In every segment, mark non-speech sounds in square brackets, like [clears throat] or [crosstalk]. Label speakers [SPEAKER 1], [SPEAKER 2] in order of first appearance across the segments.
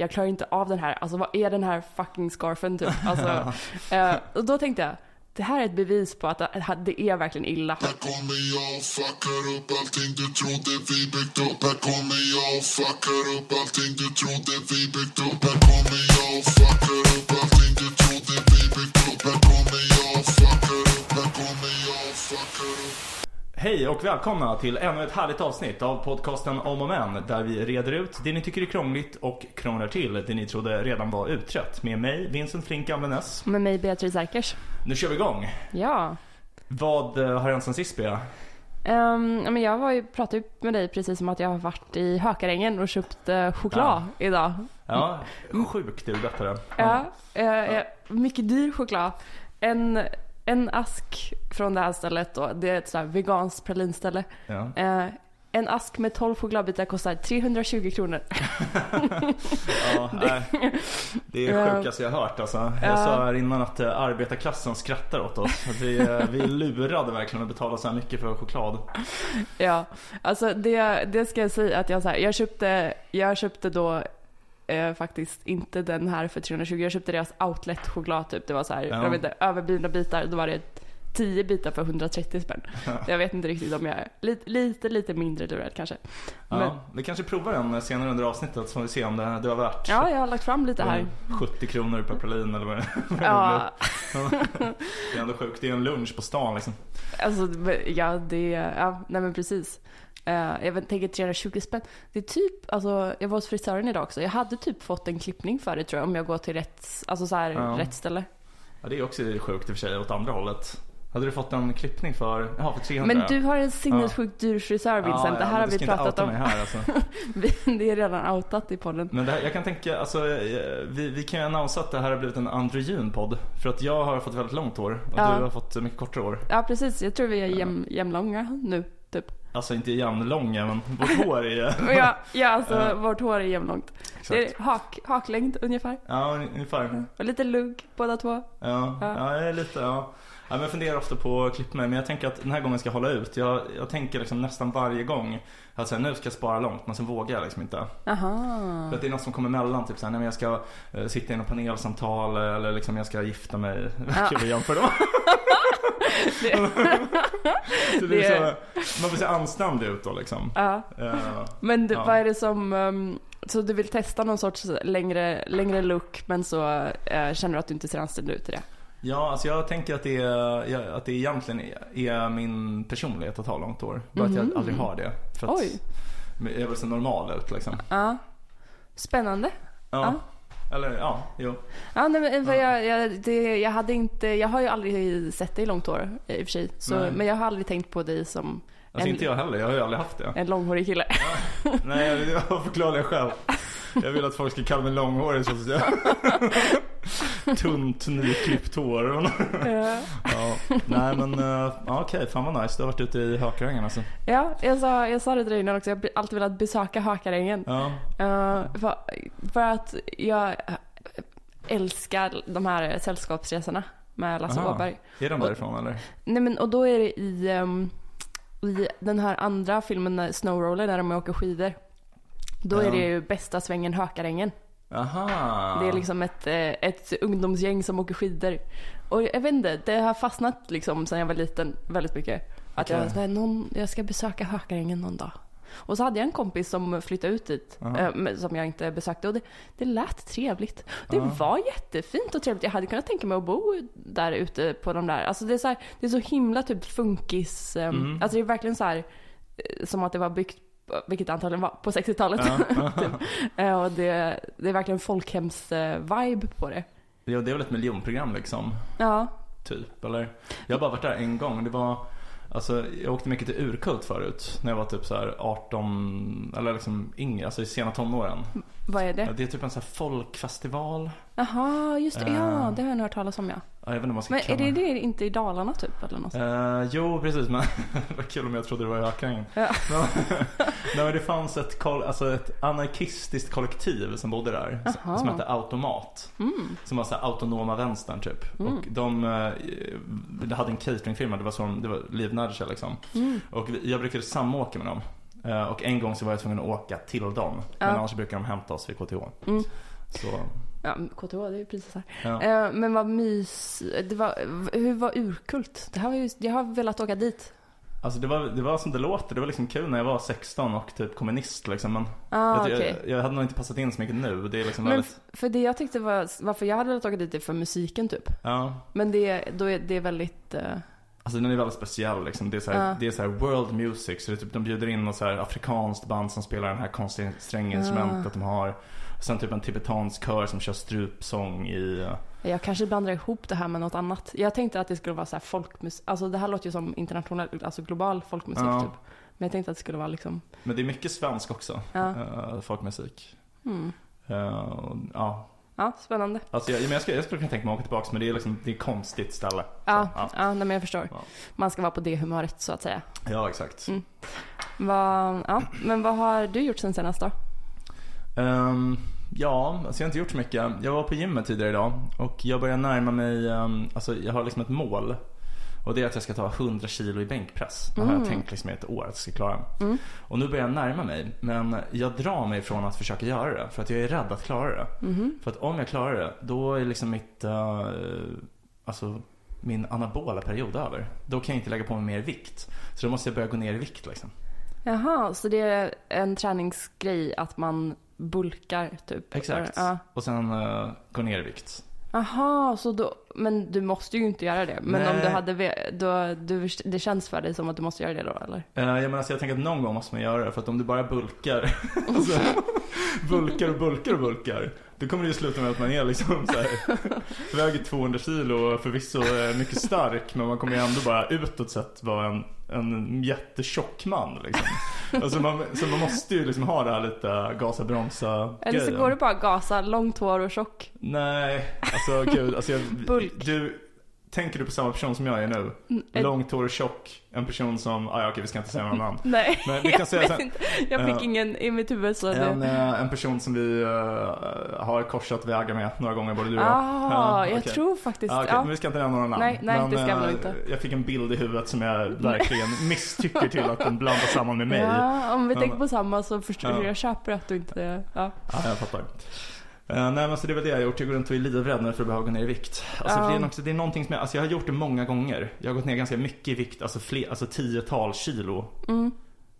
[SPEAKER 1] jag klarar inte av den här, alltså vad är den här fucking scarfen typ? Alltså, [laughs] eh, och då tänkte jag, det här är ett bevis på att det- är verkligen illa.
[SPEAKER 2] Här kommer jag och fuckar upp allting du trodde vi byggt upp Här kommer jag och fuckar upp allting du trodde vi byggt upp Här kommer jag och fuckar upp
[SPEAKER 3] Hej och välkomna till ännu ett härligt avsnitt av podcasten Om och Men där vi reder ut det ni tycker är krångligt och krånglar till det ni trodde redan var utrett. Med mig, Vincent Flink Gamlenäs.
[SPEAKER 1] Med mig Beatrice Erkers.
[SPEAKER 3] Nu kör vi igång.
[SPEAKER 1] Ja.
[SPEAKER 3] Vad eh, har hänt sen sist Bea?
[SPEAKER 1] Um, ja, men jag var ju, pratade med dig precis som att jag har varit i Hökarängen och köpt uh, choklad idag.
[SPEAKER 3] Ja, sjukt du berättade.
[SPEAKER 1] Ja, eh, eh, mycket dyr choklad. En, en ask från det här stället då, det är ett så här veganskt pralinställe.
[SPEAKER 3] Ja.
[SPEAKER 1] Eh, en ask med 12 chokladbitar kostar 320 kronor. [laughs]
[SPEAKER 3] Ja, [laughs] nej. det är det sjukaste jag har hört alltså. Jag sa här innan att eh, arbetarklassen skrattar åt oss. Vi, eh, vi är lurade verkligen att betala så här mycket för choklad.
[SPEAKER 1] Ja, alltså det, det ska jag säga att jag, så här, jag, köpte, jag köpte då eh, faktiskt inte den här för 320, jag köpte deras outlet-choklad typ. Det var så här,
[SPEAKER 3] Ja.
[SPEAKER 1] jag vet inte, överblivna bitar, då var det 10 bitar för 130 spänn. [laughs] Jag vet inte riktigt om jag är lite, lite, lite mindre lurad kanske.
[SPEAKER 3] Ja,
[SPEAKER 1] Men,
[SPEAKER 3] vi kanske provar den senare under avsnittet så får vi se om det, det var värt.
[SPEAKER 1] ja, jag har lagt fram lite här.
[SPEAKER 3] 70 kronor per pralin eller vad det, vad det [laughs]
[SPEAKER 1] Ja.
[SPEAKER 3] Det är ändå sjukt. Det är en lunch på stan liksom.
[SPEAKER 1] alltså, ja, det, ja, nej men precis. Eh, jag tänker 320 spänn. Det är typ, alltså jag var hos frisören idag också. Jag hade typ fått en klippning för det tror jag om jag går till rätt, alltså så här,
[SPEAKER 3] Ja.
[SPEAKER 1] rätt ställe.
[SPEAKER 3] Ja, det är också sjukt i och för sig åt andra hållet. Hade du fått en klippning för, jaha för 300?
[SPEAKER 1] Men du har en sinnessjukt dyr frisör Vincent.
[SPEAKER 3] ja,
[SPEAKER 1] det
[SPEAKER 3] ja,
[SPEAKER 1] här har vi pratat om.
[SPEAKER 3] här alltså. [laughs]
[SPEAKER 1] Det är redan outat i podden.
[SPEAKER 3] Men här, jag kan tänka, alltså eh, vi, vi kan ju annonsera att det här har blivit en androgyn podd. För att jag har fått väldigt långt hår och
[SPEAKER 1] Ja.
[SPEAKER 3] du har fått mycket kortare hår.
[SPEAKER 1] Ja precis, jag tror vi är jäm, nu typ.
[SPEAKER 3] Alltså inte jämnlånga men vårt hår är [laughs]
[SPEAKER 1] Ja, ja alltså
[SPEAKER 3] Ja.
[SPEAKER 1] vårt hår är jämnlångt. Det är hak, haklängd ungefär.
[SPEAKER 3] Ja, ungefär.
[SPEAKER 1] Och lite lugg båda två.
[SPEAKER 3] Ja,
[SPEAKER 1] Ja.
[SPEAKER 3] ja. lite, ja. Ja men jag funderar ofta på att klippa mig men jag tänker att den här gången ska jag hålla ut. Jag, jag tänker liksom nästan varje gång att säga nu ska jag spara långt men sen vågar jag liksom inte.
[SPEAKER 1] Aha.
[SPEAKER 3] För att det är något som kommer emellan, typ såhär, nej men jag ska eh, sitta i något panelsamtal eller liksom jag ska gifta mig.
[SPEAKER 1] Ja. [laughs]
[SPEAKER 3] Kul att jämföra dem. [laughs] så det är så, man får se anständig ut då liksom.
[SPEAKER 1] Ja.
[SPEAKER 3] Eh,
[SPEAKER 1] Men du,
[SPEAKER 3] Ja.
[SPEAKER 1] vad är det som, um, så du vill testa någon sorts längre, längre look men så eh, känner du att du inte ser anständig ut i det?
[SPEAKER 3] Ja, alltså jag tänker att det, är, ja, att det egentligen är, min personlighet att ha långt hår. Bara att jag aldrig har det. För att
[SPEAKER 1] Mhm. Oj.
[SPEAKER 3] jag vill se normal ut liksom.
[SPEAKER 1] Ja. Spännande.
[SPEAKER 3] Ja. Eller ja, jo.
[SPEAKER 1] Ja, nej, men för jag, jag, det, jag hade inte, jag har ju aldrig sett dig i långt hår i och för sig. Så,
[SPEAKER 3] Nej.
[SPEAKER 1] men jag har aldrig tänkt på dig som
[SPEAKER 3] Alltså
[SPEAKER 1] en,
[SPEAKER 3] inte jag heller, jag har ju aldrig haft det.
[SPEAKER 1] en långhårig kille.
[SPEAKER 3] Nej, det var förklarliga skäl. Jag vill att folk ska kalla mig långhårig så att säga. [laughs] Tunt, nyklippt hår. [laughs]
[SPEAKER 1] Ja.
[SPEAKER 3] Ja, nej men uh, okej, fan vad nice. Du har varit ute i Hökarängen alltså.
[SPEAKER 1] ja, jag sa, jag sa det till dig innan också. Jag har alltid velat besöka Hökarängen.
[SPEAKER 3] Ja,
[SPEAKER 1] Uh, för, för att jag älskar de här sällskapsresorna med Lasse
[SPEAKER 3] Aha.
[SPEAKER 1] Åberg.
[SPEAKER 3] är de
[SPEAKER 1] Och-
[SPEAKER 3] därifrån eller?
[SPEAKER 1] Nej men och då är det i, ehm, i den här andra filmen Snowroller när de åker skidor. Då
[SPEAKER 3] Ja.
[SPEAKER 1] är det ju bästa svängen Hökarängen.
[SPEAKER 3] Aha.
[SPEAKER 1] Det är liksom ett, eh, ett ungdomsgäng som åker skidor. Och jag vet inte, det har fastnat liksom sen jag var liten väldigt mycket. Att jag,
[SPEAKER 3] Okej.
[SPEAKER 1] så här, någon, jag ska besöka Hökarängen någon dag. Och så hade jag en kompis som flyttade ut dit,
[SPEAKER 3] Aha.
[SPEAKER 1] eh, som jag inte besökte. Och det, det lät trevligt. Det
[SPEAKER 3] Ja.
[SPEAKER 1] var jättefint och trevligt. Jag hade kunnat tänka mig att bo där ute på de där. Alltså det är så, här, det är så himla typ funkis. eh,
[SPEAKER 3] Mm.
[SPEAKER 1] Alltså det är verkligen så här, eh, som att det var byggt vilket det antagligen var, på 60-talet.
[SPEAKER 3] Ja. [laughs]
[SPEAKER 1] typ. Eh, och det, det är verkligen folkhems-vibe på det.
[SPEAKER 3] Ja, det är väl ett miljonprogram liksom,
[SPEAKER 1] Ja,
[SPEAKER 3] typ, eller? Jag har bara varit där en gång. Det var, alltså jag åkte mycket till Urkult förut. När jag var typ så här 18, eller liksom yngre, alltså i sena tonåren.
[SPEAKER 1] vad är det?
[SPEAKER 3] Det är typ en sån här folkfestival.
[SPEAKER 1] Jaha, just det.
[SPEAKER 3] Eh.
[SPEAKER 1] Ja, det har jag nog hört talas om ja.
[SPEAKER 3] Ja, jag vet inte vad man ska
[SPEAKER 1] Men är
[SPEAKER 3] kalla
[SPEAKER 1] det, det inte i Dalarna typ eller något?
[SPEAKER 3] Eh, jo, precis. Men [laughs] var kul om jag trodde det var i Hökarängen.
[SPEAKER 1] Ja. [laughs]
[SPEAKER 3] Nej, [laughs] men det fanns ett, alltså ett anarkistiskt kollektiv som bodde där.
[SPEAKER 1] Jaha.
[SPEAKER 3] Som hette Automat.
[SPEAKER 1] Mm.
[SPEAKER 3] Som var så här autonoma vänstern typ. Och de eh, hade en cateringfirma. Det var, som, det var livnärelse liksom.
[SPEAKER 1] Mm.
[SPEAKER 3] Och jag brukade samåka med dem. Eh, och en gång så var jag tvungen att åka till dem. Men
[SPEAKER 1] Ja.
[SPEAKER 3] annars brukar de hämta oss vid KTH.
[SPEAKER 1] Mm.
[SPEAKER 3] Så,
[SPEAKER 1] Ja, KTH, det är ju precis här.
[SPEAKER 3] ja.
[SPEAKER 1] Eh, men vad mys... Det var, hur var Urkult? Det här var ju, jag har velat åka dit.
[SPEAKER 3] Alltså det var, det var som det låter, det var liksom kul när jag var 16 och typ kommunist liksom. Men
[SPEAKER 1] Ah,
[SPEAKER 3] jag,
[SPEAKER 1] okej.
[SPEAKER 3] jag, jag hade nog inte passat in så mycket nu. Det är liksom
[SPEAKER 1] Men
[SPEAKER 3] väldigt,
[SPEAKER 1] för det jag tyckte var, varför jag hade velat åka dit är för musiken typ.
[SPEAKER 3] ja.
[SPEAKER 1] Men det, då är, det är väldigt, eh,
[SPEAKER 3] Alltså den är väldigt speciell liksom. Det är så här,
[SPEAKER 1] Ja.
[SPEAKER 3] det är så world music. Så det är typ, de bjuder in något så här afrikanskt band som spelar den här konstiga stränginstrumentet
[SPEAKER 1] Ah.
[SPEAKER 3] de har. Sen typ en tibetansk kör som kör strupsång i... eh,
[SPEAKER 1] jag kanske blandar ihop det här med något annat. Jag tänkte att det skulle vara så här folkmusik, alltså det här låter ju som internationell, alltså global folkmusik
[SPEAKER 3] Ja.
[SPEAKER 1] typ. Men jag tänkte att det skulle vara liksom,
[SPEAKER 3] Men det är mycket svensk också.
[SPEAKER 1] Ja.
[SPEAKER 3] eh, folkmusik. Eh, och, ja.
[SPEAKER 1] ja spännande.
[SPEAKER 3] Alltså jag, jag, skulle, jag skulle kunna tänka mig att åka tillbaka men det är liksom, det är ett konstigt ställe.
[SPEAKER 1] Ja,
[SPEAKER 3] Så,
[SPEAKER 1] ja. nej, men jag förstår.
[SPEAKER 3] Ja.
[SPEAKER 1] Man ska vara på det humöret så att säga.
[SPEAKER 3] ja exakt.
[SPEAKER 1] Mm. Vad, ja, men vad har du gjort sen senast då?
[SPEAKER 3] Ehm, ja, alltså jag har inte gjort så mycket. Jag var på gymmet tidigare idag och jag börjar närma mig, ehm, alltså jag har liksom ett mål. Och det är att jag ska ta 100 kilo i bänkpress. Det har jag tänkt liksom i ett år att jag ska klara. Och nu börjar jag närma mig. Men jag drar mig från att försöka göra det. För att jag är rädd att klara det. För att om jag klarar det, då är liksom mitt, eh, alltså min anabola period över. Då kan jag inte lägga på mig mer vikt. Så då måste jag börja gå ner i vikt liksom.
[SPEAKER 1] Jaha, så det är en träningsgrej att man bulkar typ?
[SPEAKER 3] Exakt.
[SPEAKER 1] Ja.
[SPEAKER 3] Och sen uh, gå ner i vikt.
[SPEAKER 1] Jaha, så då, men du måste ju inte göra det. Men om
[SPEAKER 3] Nej.
[SPEAKER 1] du hade, då, du, det känns för dig som att du måste göra det då eller?
[SPEAKER 3] Uh, jag, menar, alltså, jag tänker att någon gång måste man göra det. För att om du bara bulkar, [laughs] alltså, bulkar och bulkar och bulkar. Då kommer det ju sluta med att man är liksom så här, [laughs] väger 200 kilo och förvisso är mycket stark. Men man kommer ju ändå bara utåt sett vara en, en jättetjock man liksom. Alltså man, så man måste ju liksom ha det här lite gasa bromsa
[SPEAKER 1] Eller så går det bara gasa, långt hår och tjock.
[SPEAKER 3] Nej, alltså gud. Alltså jag,
[SPEAKER 1] Bulk.
[SPEAKER 3] Du, tänker du på samma person som jag är nu?
[SPEAKER 1] ett-
[SPEAKER 3] Långt hår och tjock. En person som, ah, ja okej vi ska inte säga några namn. [laughs]
[SPEAKER 1] Nej,
[SPEAKER 3] Men vi kan
[SPEAKER 1] jag
[SPEAKER 3] säga
[SPEAKER 1] vet
[SPEAKER 3] så-
[SPEAKER 1] inte. Jag fick
[SPEAKER 3] Ja.
[SPEAKER 1] ingen i mitt huvud så
[SPEAKER 3] En,
[SPEAKER 1] det...
[SPEAKER 3] eh, en person som vi eh, har korsat vägar med några gånger både du och jag.
[SPEAKER 1] Ah, jag
[SPEAKER 3] okej.
[SPEAKER 1] tror faktiskt,
[SPEAKER 3] Ja, okej,
[SPEAKER 1] ja.
[SPEAKER 3] Men vi ska inte nämna några namn.
[SPEAKER 1] Nej, nej,
[SPEAKER 3] men,
[SPEAKER 1] det ska vi nog inte.
[SPEAKER 3] Jag fick en bild i huvudet som jag verkligen [laughs] misstycker till att den blandas samman med mig. Ja,
[SPEAKER 1] Ja, om vi
[SPEAKER 3] Ja,
[SPEAKER 1] tänker
[SPEAKER 3] men-
[SPEAKER 1] på samma så förstår
[SPEAKER 3] Ja.
[SPEAKER 1] jag, jag köper att du inte, ja.
[SPEAKER 3] jag fattar. Eh, nej men så det är väl det jag har gjort. Jag går runt och är livrädd för att behöva gå ner i vikt. Alltså, för det, är också, det är någonting som jag, alltså jag har gjort det många gånger. Jag har gått ner ganska mycket i vikt, alltså, fler, alltså tiotal kilo.
[SPEAKER 1] Mm.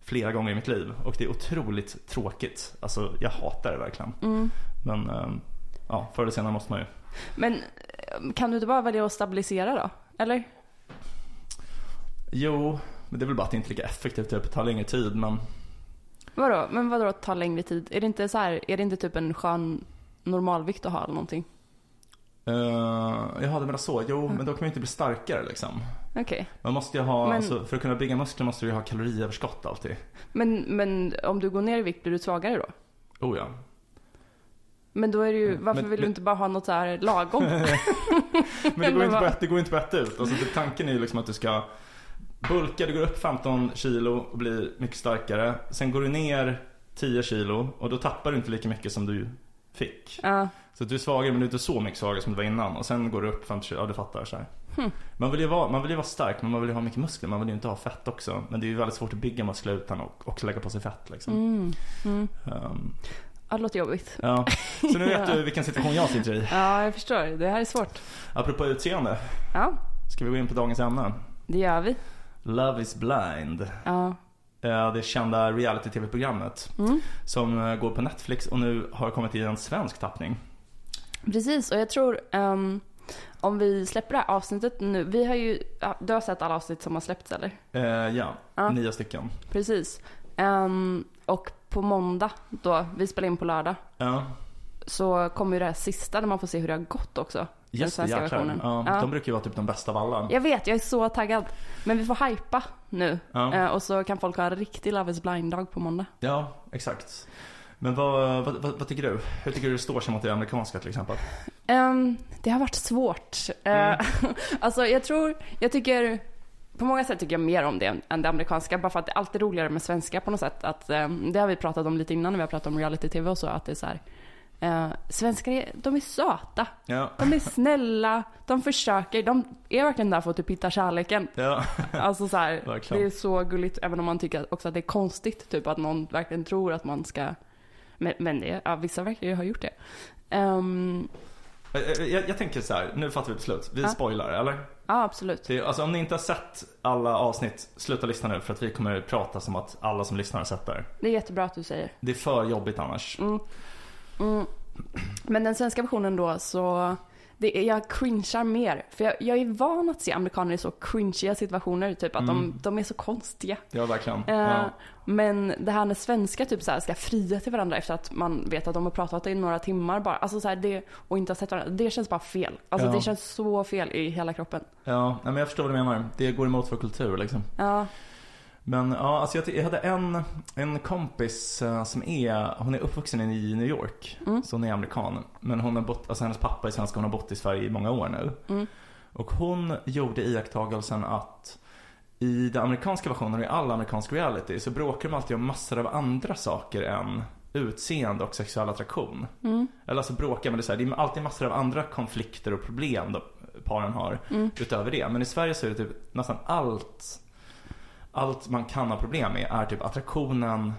[SPEAKER 3] Flera gånger i mitt liv. Och det är otroligt tråkigt. Alltså jag hatar det verkligen.
[SPEAKER 1] Mm.
[SPEAKER 3] Men ehm, ja, förr eller senare måste man ju.
[SPEAKER 1] Men eh, kan du inte bara välja att stabilisera då? Eller?
[SPEAKER 3] Jo, men det är väl bara att det inte är lika effektivt. Det tar längre tid men
[SPEAKER 1] Vadå? Men vadå ta längre tid? Är det inte så här, är det inte typ en skön normalvikt att ha eller någonting?
[SPEAKER 3] Uh, jaha, du menar så. Jo, men då kan man ju inte bli starkare liksom.
[SPEAKER 1] Okej.
[SPEAKER 3] Man måste ju ha,
[SPEAKER 1] Men-
[SPEAKER 3] alltså, för att kunna bygga muskler måste du ju ha kaloriöverskott alltid.
[SPEAKER 1] Men, men om du går ner i vikt blir du svagare då?
[SPEAKER 3] Oh ja.
[SPEAKER 1] Men då är det ju,
[SPEAKER 3] Mm,
[SPEAKER 1] varför
[SPEAKER 3] men-
[SPEAKER 1] vill du
[SPEAKER 3] men-
[SPEAKER 1] inte bara ha något så här lagom? [laughs]
[SPEAKER 3] Men det går, inte det går inte på ett ut. Alltså, tanken är ju liksom att du ska bulka, du går upp 15 kilo och blir mycket starkare. Sen går du ner 10 kilo och då tappar du inte lika mycket som du fick.
[SPEAKER 1] Ja.
[SPEAKER 3] Så du är svagare men du är inte så mycket svagare som du var innan. Och sen går du upp 50 kilo, ja du fattar så här. Man, vill ju vara, man vill ju vara stark men man vill ju ha mycket muskler. Man vill ju inte ha fett också. Men det är ju väldigt svårt att bygga muskler utan att också lägga på sig fett liksom.
[SPEAKER 1] Mm. Mm.
[SPEAKER 3] Ehm,
[SPEAKER 1] Ja, det låter jobbigt.
[SPEAKER 3] ja. Så nu vet
[SPEAKER 1] Ja. [laughs]
[SPEAKER 3] du vilken situation jag sitter i.
[SPEAKER 1] Ja, jag förstår. Det här är svårt.
[SPEAKER 3] Apropå utseende.
[SPEAKER 1] Ja,
[SPEAKER 3] Ska vi gå in på dagens ämne?
[SPEAKER 1] det gör vi.
[SPEAKER 3] Love is blind.
[SPEAKER 1] Ja.
[SPEAKER 3] Eh, Det kända reality-tv-programmet.
[SPEAKER 1] Mm.
[SPEAKER 3] Som eh, går på Netflix och nu har kommit i en svensk tappning.
[SPEAKER 1] Precis, och jag tror ehm, om vi släpper det här avsnittet nu. Vi har ju, du har sett alla avsnitt som har släppts eller?
[SPEAKER 3] Eh, ja,
[SPEAKER 1] Ja.
[SPEAKER 3] nio stycken.
[SPEAKER 1] Precis. Ehm, och på måndag då, vi spelar in på lördag,
[SPEAKER 3] Ja,
[SPEAKER 1] så kommer ju det här sista där man får se hur det har gått också. Den
[SPEAKER 3] just det,
[SPEAKER 1] svenska versionen.
[SPEAKER 3] Ja,
[SPEAKER 1] Ja.
[SPEAKER 3] De brukar ju vara typ de bästa av alla.
[SPEAKER 1] Jag vet, jag är så taggad. Men vi får hypa nu.
[SPEAKER 3] Ja.
[SPEAKER 1] Eh, och så kan folk ha en riktig Love is blind-dag på måndag.
[SPEAKER 3] Ja, exakt. Men vad, vad, vad, tycker du? Hur tycker du det står sig mot det amerikanska till exempel?
[SPEAKER 1] Ehm, det har varit svårt. Eh, [laughs] alltså jag tror, jag tycker, på många sätt tycker jag mer om det än- det amerikanska. Bara för att det är alltid roligare med svenska på något sätt. Att, ehm, det har vi pratat om lite innan när vi har pratat om reality-tv och så. Att det är så här, eh, svenskar är, de är söta.
[SPEAKER 3] Ja,
[SPEAKER 1] De är snälla, de försöker, de är verkligen där för att typ hitta kärleken.
[SPEAKER 3] ja,
[SPEAKER 1] Alltså så här, det är så gulligt även om man tycker också att det är konstigt typ att någon verkligen tror att man ska men, men det, ja, vissa verkar ju ha gjort det.
[SPEAKER 3] Eh, Jag, jag tänker så här, nu fattar vi beslut. Vi
[SPEAKER 1] Ja.
[SPEAKER 3] spoilar, eller?
[SPEAKER 1] ja, absolut.
[SPEAKER 3] Det, alltså om ni inte har sett alla avsnitt, sluta lyssna nu för att vi kommer prata som att alla som lyssnar har sett det.
[SPEAKER 1] Det är jättebra att du säger.
[SPEAKER 3] Det är för jobbigt annars.
[SPEAKER 1] Mm. Men den svenska versionen då så, det, är- jag cringear mer. För jag, jag är van att se amerikaner i så cringiga situationer, typ att de, de är så konstiga.
[SPEAKER 3] Ja, verkligen.
[SPEAKER 1] Eh,
[SPEAKER 3] Ja.
[SPEAKER 1] Men det här när svenskar typ så här ska fria till varandra efter att man vet att de har pratat i några timmar bara, alltså så här det, och inte har sett varandra, det känns bara fel. Alltså
[SPEAKER 3] Ja.
[SPEAKER 1] det känns så fel i hela kroppen.
[SPEAKER 3] Ja, men jag förstår vad du menar. Det går emot vår kultur liksom.
[SPEAKER 1] Ja,
[SPEAKER 3] Men ja, alltså jag, jag hade en, en kompis eh, som är, hon är uppvuxen i New York.
[SPEAKER 1] Mm.
[SPEAKER 3] Så hon är amerikan. Men hon har bott, alltså hennes pappa är svensk, hon har bott i Sverige i många år nu.
[SPEAKER 1] Mm.
[SPEAKER 3] Och hon gjorde iakttagelsen att i den amerikanska versionen och i all amerikansk reality så bråkar de alltid om massor av andra saker än utseende och sexuell attraktion.
[SPEAKER 1] Mm.
[SPEAKER 3] Eller alltså bråkar, men det är, så här, det är alltid massor av andra konflikter och problem då, paren har
[SPEAKER 1] Mm.
[SPEAKER 3] utöver det. Men i Sverige så är det typ nästan allt allt man kan ha problem med är typ attraktionen,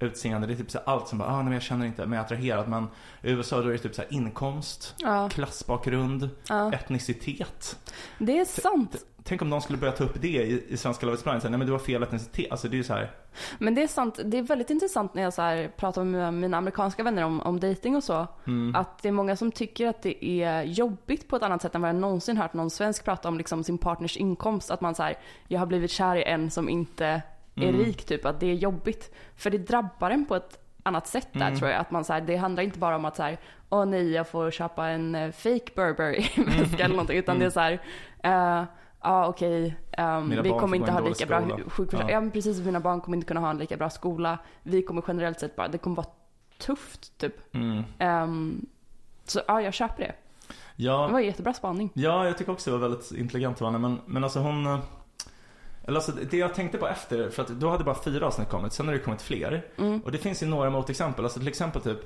[SPEAKER 3] utseende. Det är typ så allt som bara, ah, nej, men jag känner inte mig attraherad. Men i USA då är det typ så inkomst,
[SPEAKER 1] ja,
[SPEAKER 3] klassbakgrund,
[SPEAKER 1] ja.
[SPEAKER 3] etnicitet.
[SPEAKER 1] Det är sant.
[SPEAKER 3] Tänk om någon skulle börja ta upp det i, i Svenska Love is blind. Så här, Nej men du har fel etnicitet. Alltså det är ju så här.
[SPEAKER 1] Men det är sant. Det är väldigt intressant när jag så här pratar med mina amerikanska vänner om, om dating och så.
[SPEAKER 3] Mm.
[SPEAKER 1] Att det är många som tycker att det är jobbigt på ett annat sätt än vad jag någonsin hört någon svensk prata om liksom sin partners inkomst. Att man så här, jag har blivit kär i en som inte är
[SPEAKER 3] Mm.
[SPEAKER 1] rik typ. Att det är jobbigt. För det drabbar en på ett annat sätt där
[SPEAKER 3] Mm.
[SPEAKER 1] tror jag. Att man så här, det handlar inte bara om att så här, åh nej jag får köpa en uh, fake Burberry väska eller någonting. Utan det är så här, eh, ja okej, ehm,
[SPEAKER 3] Mina
[SPEAKER 1] vi
[SPEAKER 3] barn
[SPEAKER 1] kommer inte ha lika
[SPEAKER 3] dålig
[SPEAKER 1] bra
[SPEAKER 3] skola.
[SPEAKER 1] sjukförsäkring.
[SPEAKER 3] Ja.
[SPEAKER 1] Ja. precis, mina barn kommer inte kunna ha en lika bra skola. Vi kommer generellt sett bara, det kommer vara tufft typ.
[SPEAKER 3] Mm.
[SPEAKER 1] Ehm, så ja, jag köper det. Det
[SPEAKER 3] Ja,
[SPEAKER 1] var en jättebra spaning.
[SPEAKER 3] ja, jag tycker också det var väldigt intelligent av henne. Men, men alltså hon... eh, Eller alltså det jag tänkte på efter, för att då hade bara fyra avsnitt kommit, sen har det kommit fler.
[SPEAKER 1] Mm.
[SPEAKER 3] Och det finns ju några motexempel. Alltså till exempel typ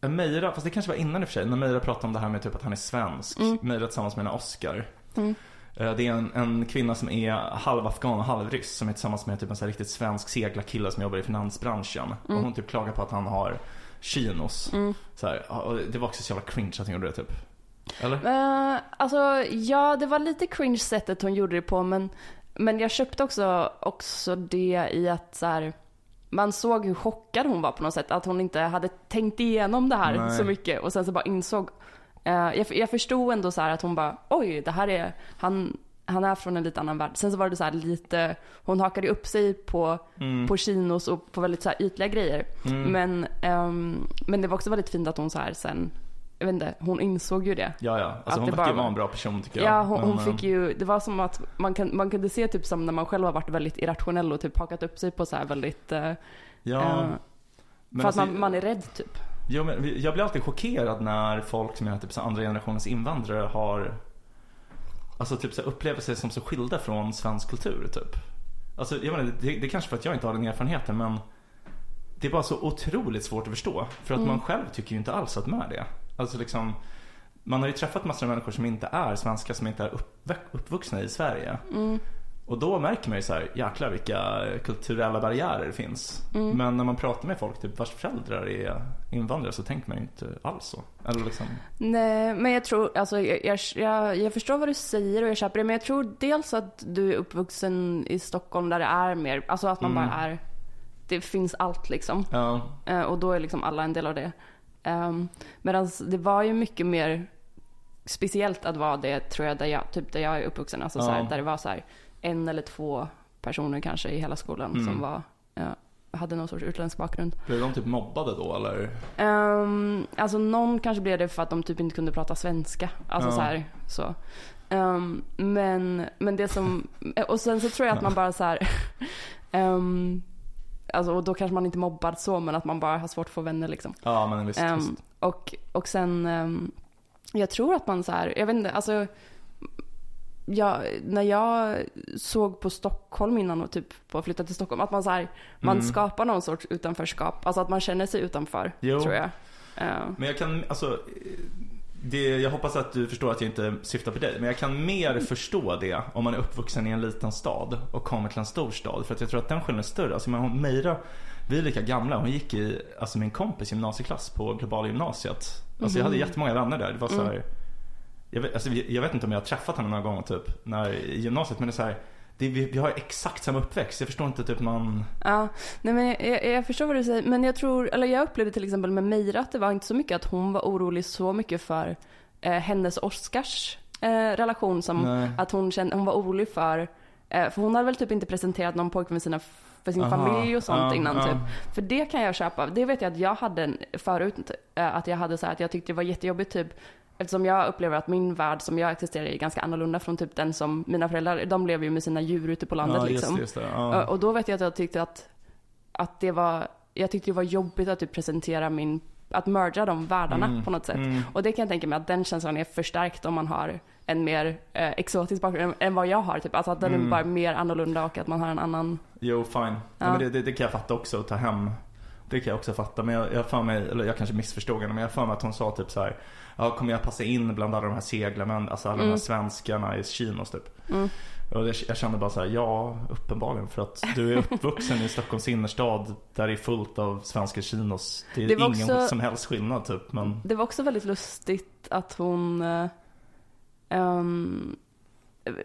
[SPEAKER 3] Meira, fast det kanske var innan i och för sig, när Meira pratade om det här med typ att han är svensk.
[SPEAKER 1] Mm.
[SPEAKER 3] Meira tillsammans med en Oscar.
[SPEAKER 1] Mm.
[SPEAKER 3] Eh, Det är en, en kvinna som är halvafghan och halvryss som är tillsammans med typ en så riktigt svensk seglarkille som jobbar i finansbranschen. Och hon typ klagar på att han har chinos.
[SPEAKER 1] Mm.
[SPEAKER 3] Så här, och det var också så jävla cringe att hon gjorde det typ. Eller?
[SPEAKER 1] Uh, alltså, ja, det var lite cringe sättet hon gjorde det på, men, men jag köpte också, också det i att så här, man såg hur chockad hon var på något sätt. Att hon inte hade tänkt igenom det här
[SPEAKER 3] Nej.
[SPEAKER 1] så mycket och sen så bara insåg. Eh, jag, jag förstod ändå så att hon bara, oj, det här är, han, han är från en lite annan värld. Sen så var det så lite, hon hakade upp sig på,
[SPEAKER 3] Mm.
[SPEAKER 1] på chinos och på väldigt så här ytliga grejer.
[SPEAKER 3] Mm.
[SPEAKER 1] Men, ehm, men det var också väldigt fint att hon så här sen, jag vet inte, hon insåg ju det.
[SPEAKER 3] Ja, ja. Alltså
[SPEAKER 1] Att
[SPEAKER 3] hon verkar vara en bra person tycker jag.
[SPEAKER 1] Ja, hon, hon
[SPEAKER 3] Men,
[SPEAKER 1] fick
[SPEAKER 3] eh,
[SPEAKER 1] ju, det var som att man, kan, man kunde se typ som när man själv har varit väldigt irrationell och typ hakat upp sig på så här väldigt, eh,
[SPEAKER 3] Ja. men
[SPEAKER 1] för
[SPEAKER 3] alltså,
[SPEAKER 1] att man, man är rädd typ.
[SPEAKER 3] Jo, men jag blir alltid chockerad när folk som är typ så andra generationens invandrare har Alltså typ så upplever sig som så skilda från svensk kultur typ. Alltså jag menar, det, det är kanske för att jag inte har den erfarenheten men Det är bara så otroligt svårt att förstå. För att
[SPEAKER 1] Mm.
[SPEAKER 3] man själv tycker ju inte alls att man är det. Alltså liksom Man har ju träffat massor av människor som inte är svenska, som inte är uppväx- uppvuxna i Sverige.
[SPEAKER 1] Mm.
[SPEAKER 3] Och då märker man ju så här, jäklar vilka kulturella barriärer det finns. Men när man pratar med folk typ vars föräldrar är invandrare så tänker man ju inte alls så. Eller liksom,
[SPEAKER 1] Nej, men jag tror, alltså jag, jag, jag, förstår vad du säger och jag köper det, men jag tror dels att du är uppvuxen i Stockholm där det är mer, alltså att man
[SPEAKER 3] Mm.
[SPEAKER 1] bara är, det finns allt liksom.
[SPEAKER 3] ja,
[SPEAKER 1] Eh, och då är liksom alla en del av det. Um, Medan det var ju mycket mer speciellt att vara det tror jag där jag, typ där jag är uppvuxen. Alltså så här,
[SPEAKER 3] Ja.
[SPEAKER 1] där det var så här, en eller två personer kanske i hela skolan
[SPEAKER 3] Mm.
[SPEAKER 1] som var, ja, hade någon sorts utländsk bakgrund.
[SPEAKER 3] blev de typ mobbade då eller?
[SPEAKER 1] Um, alltså någon kanske blev det för att de typ inte kunde prata svenska. Alltså
[SPEAKER 3] Ja.
[SPEAKER 1] så här, så. Ehm, men, men det som, och sen så tror jag att man bara så här, [laughs] ehm, alltså och då kanske man inte mobbad så men att man bara har svårt att få vänner liksom.
[SPEAKER 3] Ja men visst, visst.
[SPEAKER 1] och, och sen, ehm, jag tror att man så här, jag vet inte, alltså jag, när jag såg på Stockholm innan och typ på att flytta till Stockholm, att man så här, man
[SPEAKER 3] Mm.
[SPEAKER 1] skapar någon sorts utanförskap, alltså att man känner sig utanför,
[SPEAKER 3] Jo.
[SPEAKER 1] tror jag. Ehm,
[SPEAKER 3] Men jag kan, alltså det, jag hoppas att du förstår att jag inte syftar på dig. Men jag kan mer förstå det om man är uppvuxen i en liten stad och kommer till en stor stad. För att jag tror att den skillnaden är större. Alltså, men Meira, vi är lika gamla. Hon gick i alltså, min kompis gymnasieklass på globala gymnasiet. Alltså jag hade jättemånga vänner där. Det var så här, jag, vet, alltså, jag vet inte om jag har träffat henne några gånger typ när, i gymnasiet. Men det är så här, det, vi, vi har exakt samma uppväxt. Jag förstår inte typ man...
[SPEAKER 1] Ja, nej men jag, jag, förstår vad du säger. Men jag tror, eller jag upplevde till exempel med Meira att det var inte så mycket att hon var orolig så mycket för eh, hennes och Oscars eh, relation som
[SPEAKER 3] Nej.
[SPEAKER 1] att hon, kände, hon var orolig för, eh, för hon hade väl typ inte presenterat någon pojke med sina, för sin
[SPEAKER 3] Aha,
[SPEAKER 1] familj och sånt
[SPEAKER 3] ja,
[SPEAKER 1] innan
[SPEAKER 3] ja.
[SPEAKER 1] typ. För det kan jag köpa. Det vet jag att jag hade förut, eh, att jag hade så här att jag tyckte det var jättejobbigt typ Eftersom jag upplever att min värld som jag existerar i är ganska annorlunda från typ den som mina föräldrar, de lever ju med sina djur ute på landet
[SPEAKER 3] ja, just,
[SPEAKER 1] liksom.
[SPEAKER 3] just det. Ja.
[SPEAKER 1] Och då vet jag att jag tyckte att, att det var, jag tyckte det var jobbigt att typ presentera min, att merga de världarna
[SPEAKER 3] Mm,
[SPEAKER 1] på något sätt.
[SPEAKER 3] mm.
[SPEAKER 1] Och det kan jag tänka mig att den känslan är förstärkt om man har en mer eh, exotisk bakgrund än, vad jag har. Typ. Alltså att den är
[SPEAKER 3] Mm.
[SPEAKER 1] bara mer annorlunda och att man har en annan,
[SPEAKER 3] Jo, fine. Ja. men det, det, det kan jag fatta också, att ta hem. Det kan jag också fatta. Men jag, jag för mig, eller jag kanske missförstod henne, men jag för mig att hon sa typ så här. Ja, kommer jag passa in bland alla de här seglarna, alltså alla de här
[SPEAKER 1] Mm.
[SPEAKER 3] svenskarna i chinos typ?
[SPEAKER 1] mm,
[SPEAKER 3] Och det, jag kände bara så här, ja, uppenbarligen. För att du är uppvuxen i Stockholms innerstad där det är fullt av svenska chinos. Det är
[SPEAKER 1] Det
[SPEAKER 3] ingen
[SPEAKER 1] också-
[SPEAKER 3] som helst skillnad typ. Men
[SPEAKER 1] Det var också väldigt lustigt att hon ehm,